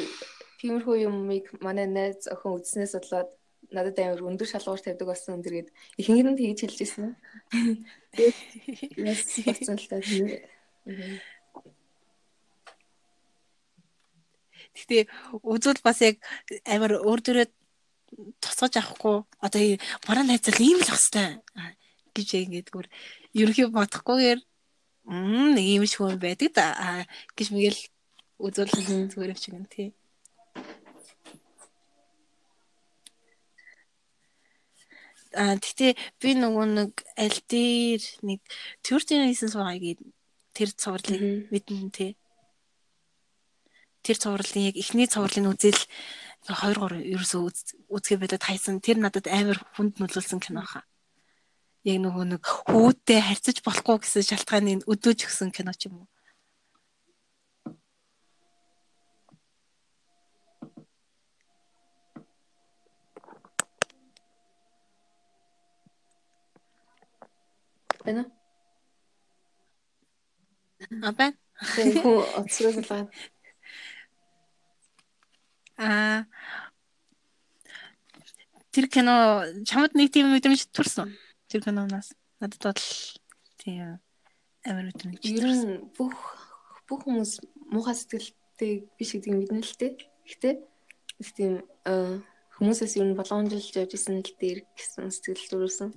тиймэрхүү юмыг манай найз охин үзснээс болоод надад амар өндөр шалгуур тавьдаг болсон өндөр гээд ихэнх нь тэгж хэлж ирсэн. Тэгээд яс *laughs* болсон л та. Гэтэ үзвэл бас яг амар өөр дөрөө тусгаж авахгүй одоо манай найзал ийм л хэвстай гэж ингээд бүр ерөнхий бодохгүйгээр мм нэг юм шиг хүн байдаг да гэж мэгэл үзүүл зүгээр юм шиг юм тий. А тэгтээ би нөгөө нэг аль дээр нэг Turtle хийсэн суугаад тэр цувралыг мэдэн тий. Тэр цувралын яг эхний цувралын үзэл 2 3 ерөөсөө үзгээ байдаг хайсан тэр надад амар хүнд нөлөөлсөн кино хаа. Яг нөгөө нэг хүүдтэй харьцаж болохгүй гэсэн шалтгааныг өдөөж өгсөн кино ч юм уу. Байна уу? А байна. Хөө оцроолаа. А тэр кино чамд нэг тийм мэдрэмж төрсөн. Тэр киноноос надад бол тийм амар мэдрэмж. Ер нь бүх бүх хүмүүс муухай сэтгэлтэй биш гэдгийг мэднэ л дээ. Гэхдээ тийм хүмүүсээс ер нь боломжилж явж исэн л дээр гэсэн сэтгэл төрүүлсэн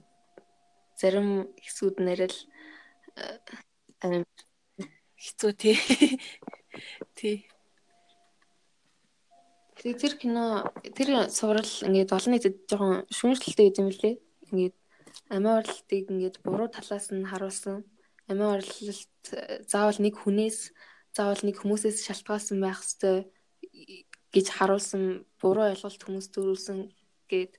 зарим хэсгүүд нэрэл э, хэцүү *laughs* тий. Тий. Тэр кино тэр суврал ингээд олон нийтэд жоохон шүүмжлэлтэй гэдэг юм лээ. Ингээд амиа орлолтыг ингээд буруу талаас нь харуулсан. Амиа орлолт заавал нэг хүнээс заавал нэг хүмүүсээс шалтгаалсан байх ёстой гэж харуулсан буруу ойлголт хүмүүс төрүүлсэн гээд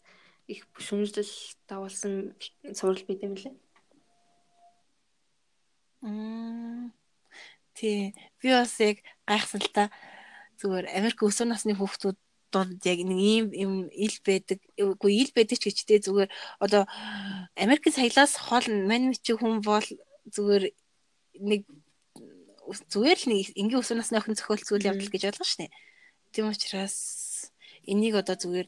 их шүмжлэл давалсан сурал бид юм лээ. Мм. Тий. Би бас яг гайхсан л та зүгээр Америк өсвөр насны хүүхдүүд донд яг нэг ийм юм ил байдаг. Үгүй ил байдаг ч гэжтэй зүгээр одоо Америкийн саялаас хол мань чи хүн бол зүгээр нэг зүгээр л нэг энгийн өсвөр насны охин зохиол зүйл явдал гэж ойлгож шнэ. Тийм учраас энийг одоо зүгээр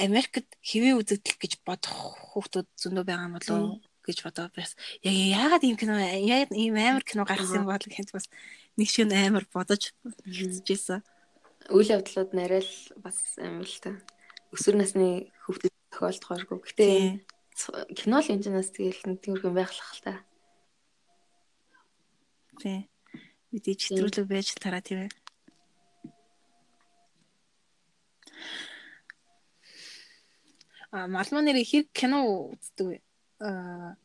Америкт хэвээ үзэгдэл гэж бодох хүүхдүүд зөндөө байгаа юм болов гэж бодоо бас яг яагаад ийм кино яг ийм амар кино гаргасан бол гэж бас нэг шиг амар бодож хэлчихсэн. Үйл явдлууд нарай л бас амар л та. Өсвөр насны хүүхдэд тохиолдохооргүй. Гэтэ кино л энэ нас тэгэл тиймэрхүү байхлах л та. Тий. Мэдээ читрүүлэг байж тараа тийм ээ. А малмаа нэр хэрэг кино үздэг? Аа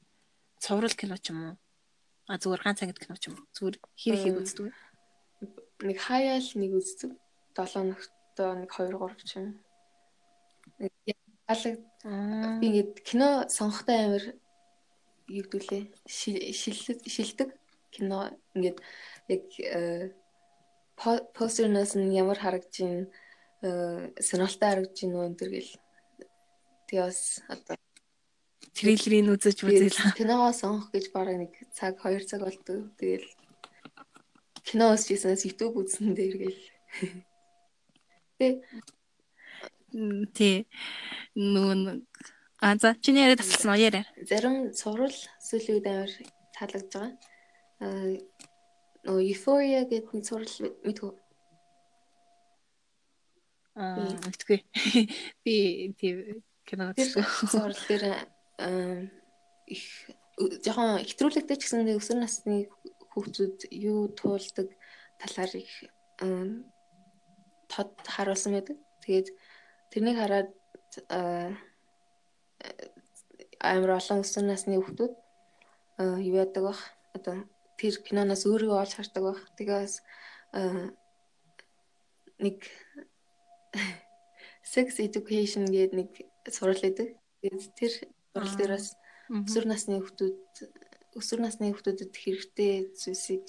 цоврал кино ч юм уу? А зүгээр ганц ангид кино ч юм уу? Зүгээр хэрэг хэрэг үздэг вэ? Нэг хаяал нэг үздэг. 7 ногтоо нэг 2 3 ч юм. Нэг алаг би ингээд кино сонгохтой амар юу гэдүүлээ шилдэг шилдэг кино ингээд яг э, постернаас нь ямар харагдаж ин сонирхолтой харагдаж ин өнтер гэл Тэгээ бас одоо трейлерыг үзэж үзээл. Киногоо сонгох гэж бараг нэг цаг 2 цаг болдог. Тэгэл кино үзчихсэнээс YouTube үзсэн дээр гэл. Тэ Тэ нүүн А за чиний яриад тасалсан уу яриа. Зарим сурал сүлийн үед амар таалагдж байгаа. Аа нөө Euphoria гэдэг *laughs* нэг сурал мэдгүй. Аа мэдгүй. Би тийм кино. Зурлал дээр их жоохон хэтрүүлэгтэй ч гэсэн өсвөр насны хүүхдүүд юу туулдаг талаар их тод харуулсан байдаг. Тэгээд тэрнийг хараад амар олон өсвөр насны хүүхдүүд юу яадаг бах одоо тэр киноноос өөрийгөө олж хардаг бах. Тэгээс нэг *laughs* sex education гэдэг нэг сурал идэг. Тэгээд тэр сурал дээр бас өсвөр насны хүүхдүүд өсвөр насны хүүхдүүдэд хэрэгтэй зүйлсийг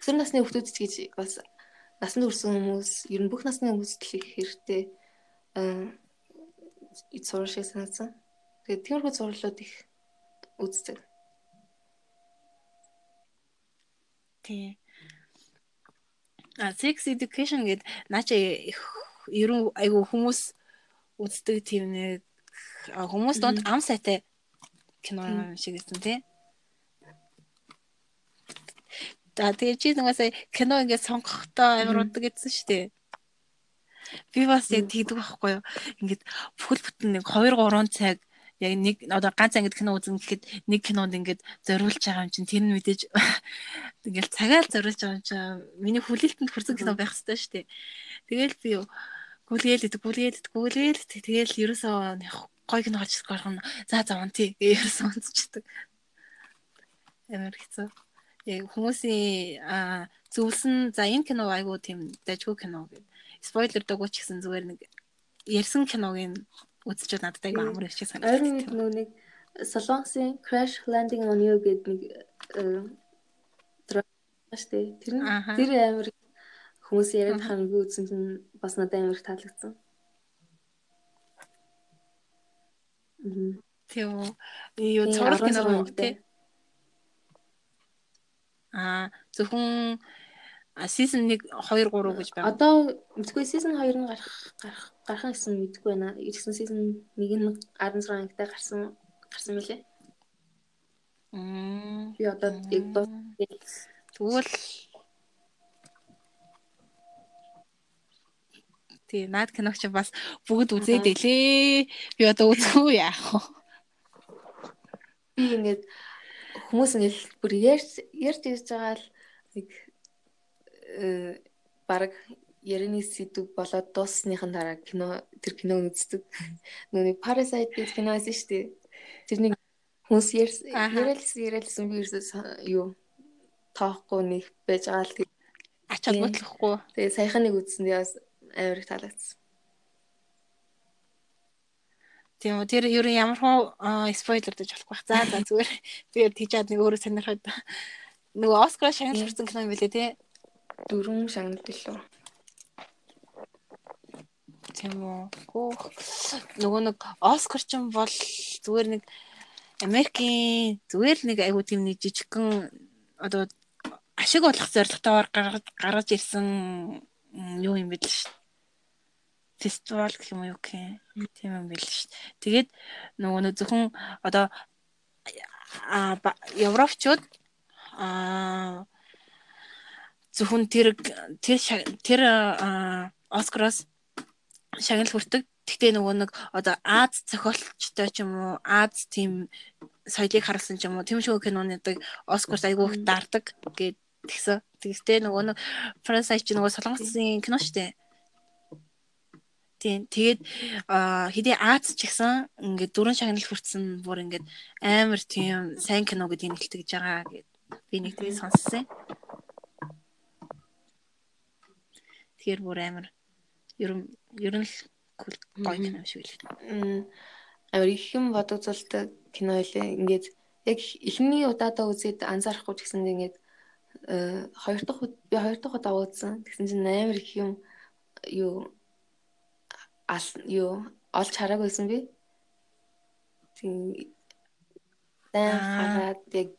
өсвөр насны хүүхдүүд ч гэж бас насанд хүрсэн хүмүүс ер нь бүх насны хүмүүст л их хэрэгтэй э сурал шиг санагдсан. Тэгээд тиймэрхүү сурлууд их үздэг. Тий. А sex education гэдэг наача ер нь айгу хүмүүс үздэг тийм нэг хүмүүс донд ам сайтай кино шиг гэсэн тий. За тэгээ чи нэг сая кино ингээд сонгохдоо амар удаг гэсэн шүү дээ. Би бас яг тэгдэг байхгүй юу. Ингээд бүхэл бүтэн нэг 2 3 цаг яг нэг одоо ганц ангид кино үзэн гэхэд нэг кинонд ингээд зориулж байгаа юм чинь тэр нь мэдээж *laughs* ингээл цагаал зориулж байгаа юм чинь миний хүлээлтэнд хүрсэн кино байх хэрэгтэй шүү дээ. Тэгэл би гүлгээл идэг гүлгээл идэг гүлгээл тэгэл ерөөсөө гой кино гарч ирэх гарах нь за за унти ерөөсөө унцчихдаг. Амар хэцүү. Яг хүмүүсийн зөвлөсөн за энэ кино айгуу тийм дажгүй кино гэдэг спойлер дагуу ч гэсэн зүгээр нэг ярьсан киног нь үзчихээд надад айгүй амар их санагдав. Ойрын үед нөө нэг Солонгосын Crash Landing on You гэдэг нэг штэ. Тэр нь тэр амар хүмүүс яриад хамгийн үзсэн чинь бас надад амар таалагдсан. Тийм үү. Юу цорол кино үү? Аа зөвхөн season 1 2 3 гэж байна. Одоо мэдгүй season 2 нь гарах гарах гарах гэсэн мэдгүй байна. Ирсэн season 1 нь 16 ангитай гарсан гарсан мөлий. Мм. Би одоо яг дуу тэгвэл Тий, наад киног чи бас бүгд үзээд илээ. Би одоо үзэхгүй яах вэ? Би ингээд хүмүүс ингээд бүр ярьж ярьж ирж байгаа л нэг Э, баг ярианы сэдв болоод дууссныхан дараа кино тэр киног үздэг. *laughs* Нүний Parasite гэж кино байсан шүү дээ. Тэрний хүмүүс яриалсан яриалсан би юу тоохгүй нэг байж байгаа л ач холбогдлохгүй. Тэгээ саяхан нэг үзсэн дээ амар их таалагдсан. Тийм үү тэр ер нь ямар хуу спойлер дэж болохгүй. За за зүгээр би тийчээд нэг өөрөө сонирхоод нөгөө Оскар шагнал хүрсэн кино юм билээ тий дөрвөн шагнал лөө. Тийм үү. Хөөх. Нөгөө нэг Оскар ч юм бол зүгээр нэг Америкийн зүгээр нэг айгуу тийм нэг жижигхэн одоо ашиг болох зорилготойгоор гаргаж ирсэн юу юм бэл ш. Фестивал гэх юм уу юу гэх юм. Тийм юм бэл ш. Тэгээд нөгөө нэг зөвхөн одоо Европчууд а зөвхөн тэр тэр тэр Оскароос шагнал хүртэг. Гэхдээ нөгөө нэг одоо Аз зохиолчтой ч юм уу Аз тийм соёлыг харуулсан ч юм уу тийм шиг кинонуудыг Оскарс айгүй их даардаг гэд тэгсэн. Тэгстэй нөгөө нэг Parasite ч нөгөө солонгосын кино штэ. Тийм. Тэгээд хэдий Аз ч гэсэн ингээд дөрөн шагнал хүртсэн бүр ингээд амар тийм сайн кино гэдгийг нэлтгэж байгаа гэд би нэг тийм сонссон. Тэгэхээр бүр амар ер нь ер нь л гоё кино шүү л. Амар их юм бодогцолтой кино илээ. Ингээд яг эхний удаадаа үзээд анзаарахгүй ч гэсэн ингээд э, хоёр дахь би хоёр дахь удаа үзсэн. Тэгсэн чинь амар их юм юу ал юу олж хараагүйсэн би. Тийм дан хараад яг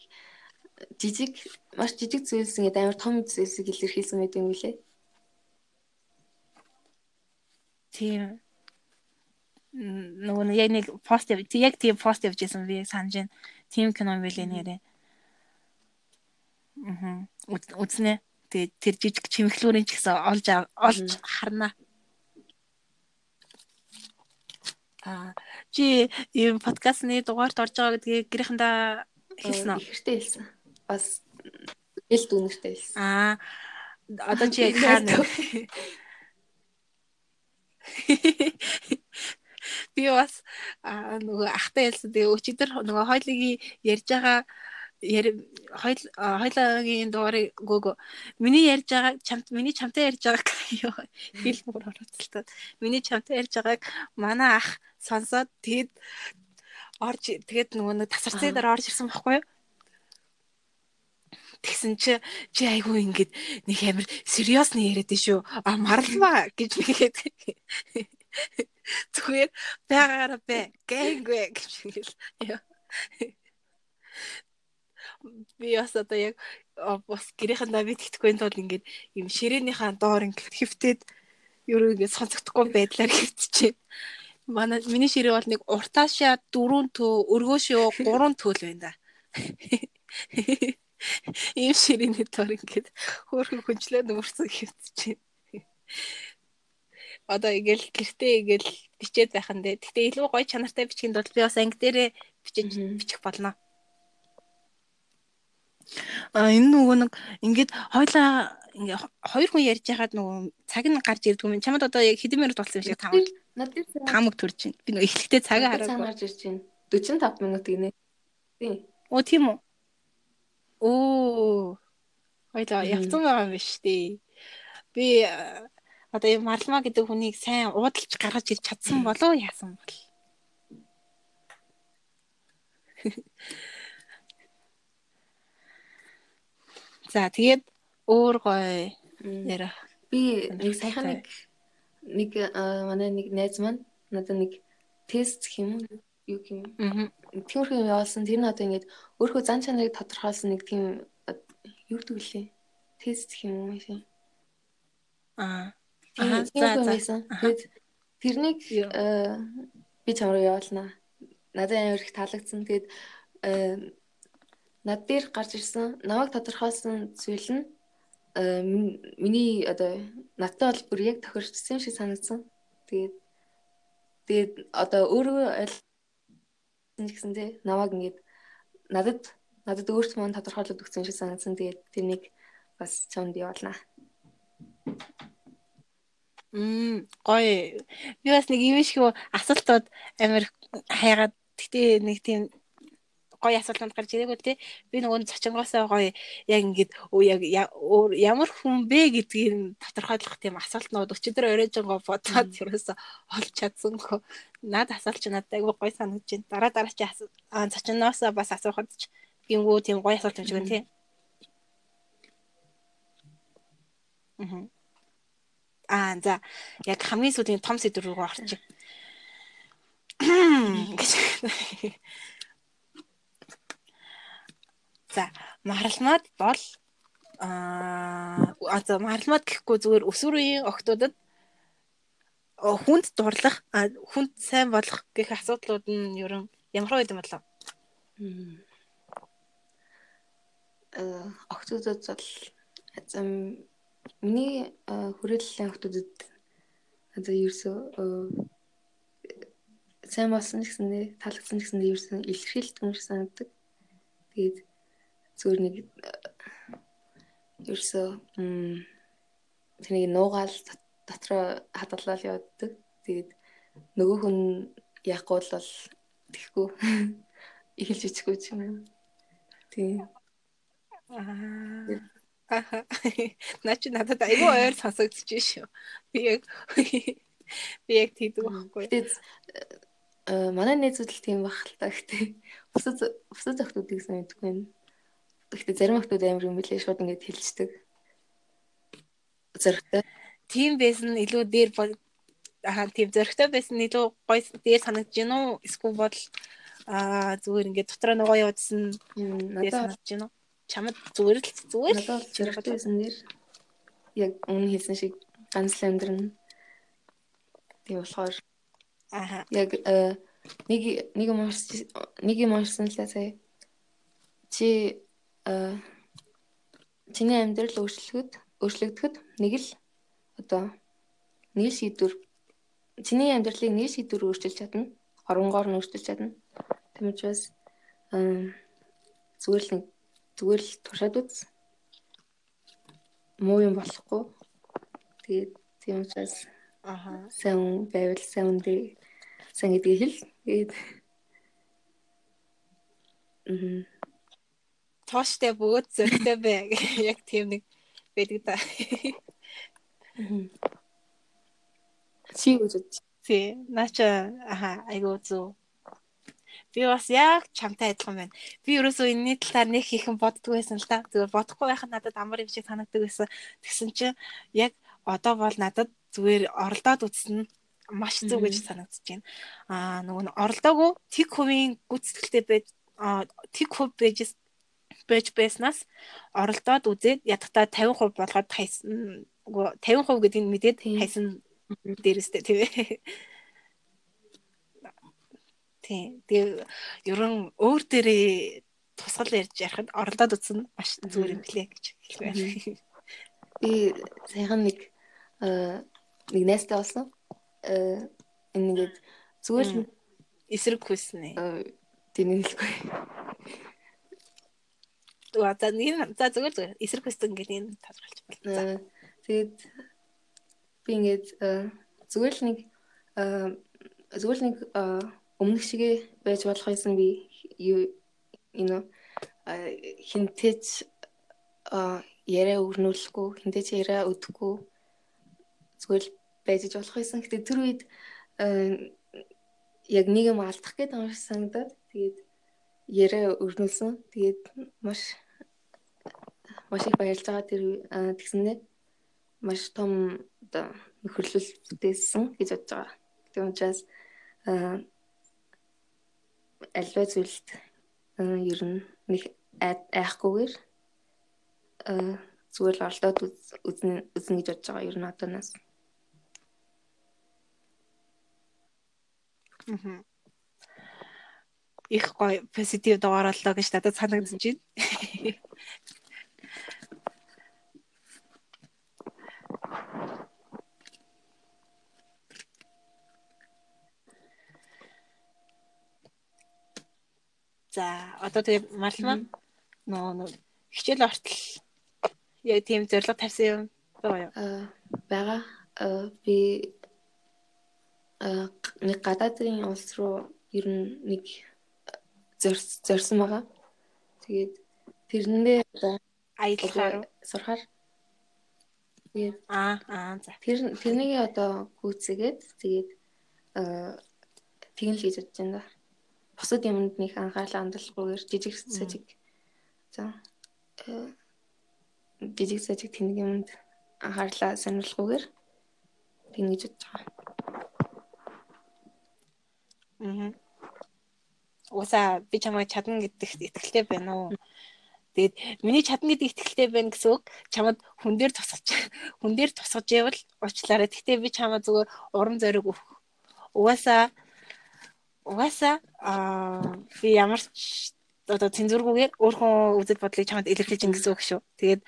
жижиг маш жижиг зүйлс ингээд амар том зүйлсийг илэрхийлсэн байдаг юм лээ. Тийм. Нөгөө яг нэг пост яг тийм пост явьжсэн би санаж байна. Тим кино байлээ нэрээ. Мм. Үзнэ. Тэгээ тэр жижиг чимхлүүрийн ч гэсэн олж олж харна. А чи ийм подкастны дугаарт орж байгаа гэдгийг гэрээхэндээ хэлсэн үү? Ихэртэй хэлсэн. Бас эл дүүнэртэй хэлсэн. Аа одоо чи *laughs* яг хаана *laughs* Би бас нөгөө ахтай ялсан. Тэгээ өчигдөр нөгөө хойлогийн ярьж байгаа хойл хойлогийн дугаарыг гөөгөө миний ярьж байгаа чамт миний чамтай ярьж байгааг *laughs* юу хэл бүр оролцолтод миний чамтай ярьж байгааг манай ах сонсоод тэгэд орж тэгэд нөгөө нэг тасарцээ дээр орж ирсэн байхгүй юу Тэгсэн чи чи айгүй ингээд нэг амар сериосны яриад дээ шүү. А марлаа гэж нэгээд зүгээр байгаараа бэ. Гэнгэ гэж хэлээ. Би бас одоо яг бас гэрийнхэн давид итгэхгүй тул ингээд юм ширээнийхаа доор ингээд хөвтөд юу ингээд сонсогдохгүй байдлаар хөвтчихэ. Манай миний ширээ бол нэг уртаашаа дөрөв төө, өргөөшөө гурван төөл байна да. Ийм ширээний тор ингээд хөөрхөн хүнчлээ нүүрсэн хэвчэж байна. Одоо ингээл гэртээ ингээл бичээд байх нь дээ. Гэтэ илүү гоё чанартай бичгийн тулд би бас анги дээрээ бичиж бичих болно. А энэ нөгөө нэг ингээд хойлоо ингээ хоёр хүн ярьж байхад нөгөө цаг нь гарч ирдэг юм. Чамд одоо яг хэдэн минут болсон юм шиг таамаг. Надад таамаг төрж байна. Би нөгөө эхлэхдээ цагаа хараагүй. Цаг гарч ирж байна. 45 минут гинэ. Тийм. Оо тийм үү. Оо. Хойлоо явцсан байгаа юм биш үү? Би одоо юм марлма гэдэг хүнийг сайн уудалж гаргаж ирч чадсан болов яасан бол. *laughs* За тэгээд өөр гоё ярих. Би нэг саяхан нэг нэг манай нэг найз маань надад нэг тест юм юу юм. Тиймэрхүү юм явуулсан. Тэр нь одоо ингээд өөрөө зан чанарыг тодорхойлсон нэг тийм юу гэдэг лээ. Тест гэх юм шээ. Аа. Аа за за. Тэгээд тэрнийг би чамруу явуулнаа. Надад амар их таалагдсан. Тэгээд над дээр гарч ирсэн намайг тодорхойлсон зүйл нь э, миний одоо надтай бол бүр яг тохирчсан шиг санагдсан. Тэгээд тэгээд одоо өөрөө ойлгосон гэсэндээ намайг ингээд надад надад өөрт маань тодорхойлоод өгсөн шиг санагдсан. Тэгээд тэрнийг бас чонд явуулнаа. Мм гоё. Би бас нэг юм шиг асуултууд амар хайгаад гэтээ нэг тийм гоё асуултанд гарч ирээгүй те. Би нөгөө цочонгоосоо гоё яг ингээд яг ямар хүн бэ? гэдгийг тодорхойлох тийм асуултнууд өчигдөр оройжонгоо бодоод ерөөсө олж чадсангүй. Над асуулт чи надад айгүй гоё санагдаж байна. Дараа дараа чи цочонгоосоо бас асуухад ч гингүү тийм гоё асуулт юм шиг байна те. Аа за. Яг хамгийн сүүлийн том сэдв рүү орчих. *laughs* *coughs* гэж За маралмаад бол аа одоо маралмаад гэхгүй зүгээр өсвөр үеийн охтуудад хүнд дурлах хүнд сайн болох гэх асуудлууд нь ерөн ямар үед юм болов? Э охтуудад бол зам миний хүрээллийн охтуудад одоо ерөөсөө сайн болсон гэсэндээ таалагдсан гэсэндээ ерөөсөн илэрхийлдэг юм шиг санагддаг. Тэгээд зүгээр нэг ерөөсөө тэрнийг нуугаал дотроо хадгалаад явдаг. Тэгээд нөгөө хүн яахгүй бол тэхгүй *laughs* эхэлж ичихгүй юм уу. Тийм. Аа. *laughs* Наа чи надад айгүй ойр сонсогдож шүү. Би яг *laughs* би яг тийдэг байхгүй. Тэгээд э, манай нээзүүд л тийм байх л та гэхдээ бусад бусад зөвхтүүдийг санагдахгүй юм. Гэхдээ зарим хүмүүс амар юм билээ шууд ингэж хэлцдэг. Зөрөгтэй. Тим байсан илүү дээр аа тийм зөрөгтэй байсан илүү гоё дээр санагдаж гин үү? Эсвэл бол аа зүгээр ингээд дотроо нөгөө явуулсан дээр санагдаж гин үү? Чамд зүгээр л зүгээр л зөрөгтэй байсан нэр яг өмнө хэлсэн шиг ганц л амьдрын. Тийм болохоор аа яг нэг нэг юм нэг юм уншсан л сая чи чиний амьдрал өөрчлөгдөд өөрчлөгдөхөд нэг л одоо нэг шийдвэр чиний амьдралыг нэг шийдвэр өөрчилж чадна. Оронгоор нь өөрчилж чадна. Тийм учраас зүгээр л зүгээр л туршаад үз. Муу юм болохгүй. Тэгээд тийм учраас аха сайн байвал сайн үндэ сайн гэдгийг хэл. Тэгээд мм тооштой бөгөөд зөртэй бай *laughs* яг тийм нэг байдаг да. Чи үзэж. Тий, наача аха айгуу зү. Би бас яг чамтай адилхан байна. Би ерөөсөө энэний талаар нэг хийхэн боддгоо байсан л да. Зүгээр бодохгүй байхад надад амар юм шиг санагддаг байсан. Тэгсэн чинь яг одоо бол надад зүгээр оролдоод үзсэн маш зүг гэж санагдаж байна. Аа нөгөө оролдоогүй тэг хувийн гүцэтгэлтэй байж тэг хөв байж байж байснаас оролдоод үзээд ядахта 50% болгоод хайсан 50% гэдэг нь мэдээд хайсан дээрстэй тийм ээ. Тийм. Тэгээ ерөн өөр дээрээ тусгал ярьж ярихад оролдоод үзсэн маш зүгээр юм блэ гэж хэлмээр. Би саяхан нэг нэг найстай болсон. энэ ингээд зүгээр л эсрэг хүснэ. Тэнийг хэлэхгүй. За за нэг за зүгээр зүгээр эсрэг хүссэн гэдэг энэ тодорхойлж байна. Тэгээд би ингээд зүгээр л нэг зүгээр л нэг өмнөх шигээ байж болох юмсан би юу know хинтэж яриа өрнүүлэхгүй хинтэж яриа өдөхгүй зүгээр л байж болох юмсан. Гэтэ тэр үед яг нэг юм алдах гэдэг юм шиг санагдаад тэгээд яриа өрнүүлсэн. Тэгээд маш маш их баярлж байгаа тэр тэгсэндээ маш том оо нөхөрлөл бүтээсэн гэж бодож байгаа. Тийм учраас альва зүйлд ер нь нэг айхгүйгээр зүгээр л оролдоод үзнэ үзнэ гэж бодож байгаа ер нь одооноос. Аа. Их гоё позитив дугаарлаа гэж надад санагдаж байна. За одоо тэгээ малмаа нөө хичээл ортол. Яг тийм зорилго тавьсан юм байгаа юу? Аа байгаа. Би аа нэг гадаадын улс руу ер нь нэг зорьсон байгаа. Тэгээд тэрнээ аялахаар сурахаар тэгээд аа аа за. тэр тэрнийг одоо гүйцэгээд тэгээд аа тэгнэ л гэж бодож байна бусад юмд нэг анхаарлаа хандуулахгүйгээр жижиг сажиг за э, жижиг сажиг тэнэг юмд анхаарлаа сонирхолгүйгээр тэгнэж бодож байгаа. Аа. Уусаа би чамайг чадна гэдэгт итгэлтэй байна уу? Тэгээд миний чадна гэдэг итгэлтэй байна гэсэн үг чамд хүн дээр тусгаж хүн дээр тусгаж явал уучлаарай. Гэхдээ би чамаа зүгээр урам зориг өгөх. Угаасаа угаасаа аа би ямар ч одоо цензургүйгээр өөрхөн үзэл бодлыг чамд илэрхийлж ин гэсэн үг шүү. Тэгээд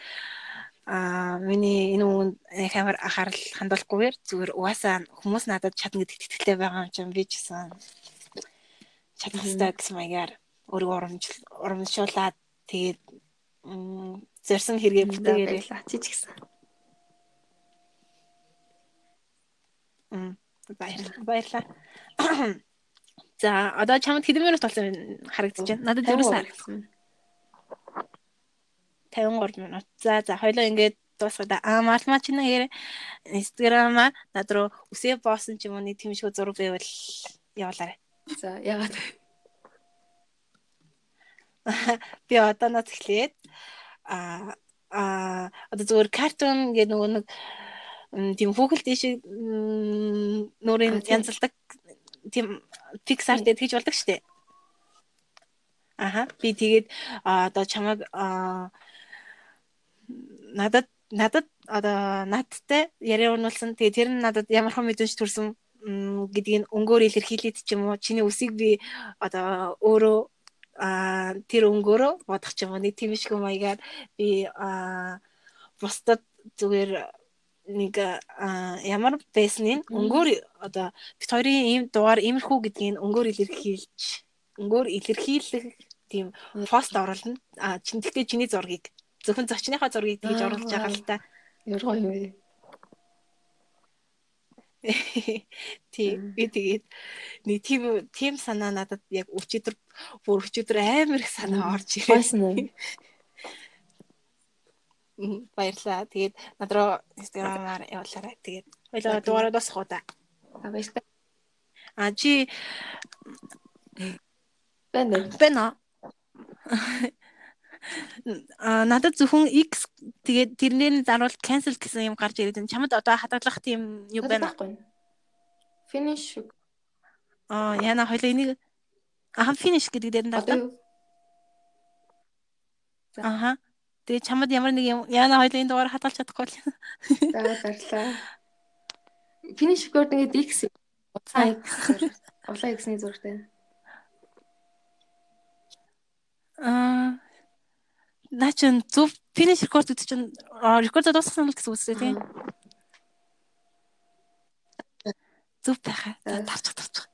аа миний энэ үгэнд амар анхаарал хандуулахгүйгээр зүгээр угаасаа хүмүүс надад чадна гэдэгт итгэлтэй байгаа юм чинь би ч гэсэн чадах хэрэгтэй гэсэн маягаар өөрийгөө урамж урамшуулаад тэгээд зорсон хэрэгээ бүтээгээл чи ч гэсэн. Мм баярлалаа. Баярлалаа. За одоо чамд хэдэн минут болсон харагдаж байна. Надад ерөөс харагдсан. 53 минут. За за хоёлоо ингээд дуусгада. Аа малмаа чи нэг инстаграмаа над руу үсээ боосон ч юм уу нэг шиг зураг байвал явуулаарай. За ягаад би одооноос эхлээд а а одоо зөвхөн картун гэдэг нөгөө нэг тийм хүүхэл дэшиг нуурын янзалдаг тийм Pixar дээр тэгж болдог штеп. Аха би тэгээд одоо чамаг надад надад одоо надтай яриа унуулсан. Тэгээ тэр нь надад ямар хэн мэдэнч төрсөн гэдгийг өнгөөр илэрхийлээд ч юм уу чиний үсийг би одоо өөрөө а тэр өнгөөрөө бодох ч юм уу нэг тийм шиг маягаар би а бусдад зүгээр нэг ямар байсныг өнгөөр одоо бит хоёрын ийм дугаар иймэрхүү гэдгийг өнгөөр илэрхийлж өнгөөр илэрхийлэх тийм пост оруулна. А чин тэгтээ чиний зургийг зөвхөн зочныхаа зургийг тэгж оруулж байгаа л та. Яргаа юм бэ? *laughs* Тийм би тэгээд нэг тийм тийм санаа надад яг өчигдөр бүр өчигдөр амар их санаа орж ирсэн. *laughs* Баярлаа. Тэгээд над руу Instagram-аар явуулаарай. Тэгээд хоёлоо дугаараа дуусгах уу та. Баярлалаа. А чи бэнэ. Бэнэ. А надад зөвхөн X тэгээд тэрнээ заруул cancel гэсэн юм гарч ирээд байна. Чамд одоо хадгалах тийм юу байна уу? Finish. А яна хоёлоо энийг аха finish гэдэг дээр нь даа. Аха. Тэгээ чамд ямар нэг юм яана хоёлын дугаар хадгалж чадахгүй л. За баярлаа. Finish record ингээд X улаан X улаан X-ний зурагтай. Аа наа чин зөв finish record гэдэг чинь рекорд дуусгасан л гэсэн үг үстэй тийм. зүв байхаа. Тарчих тарчих.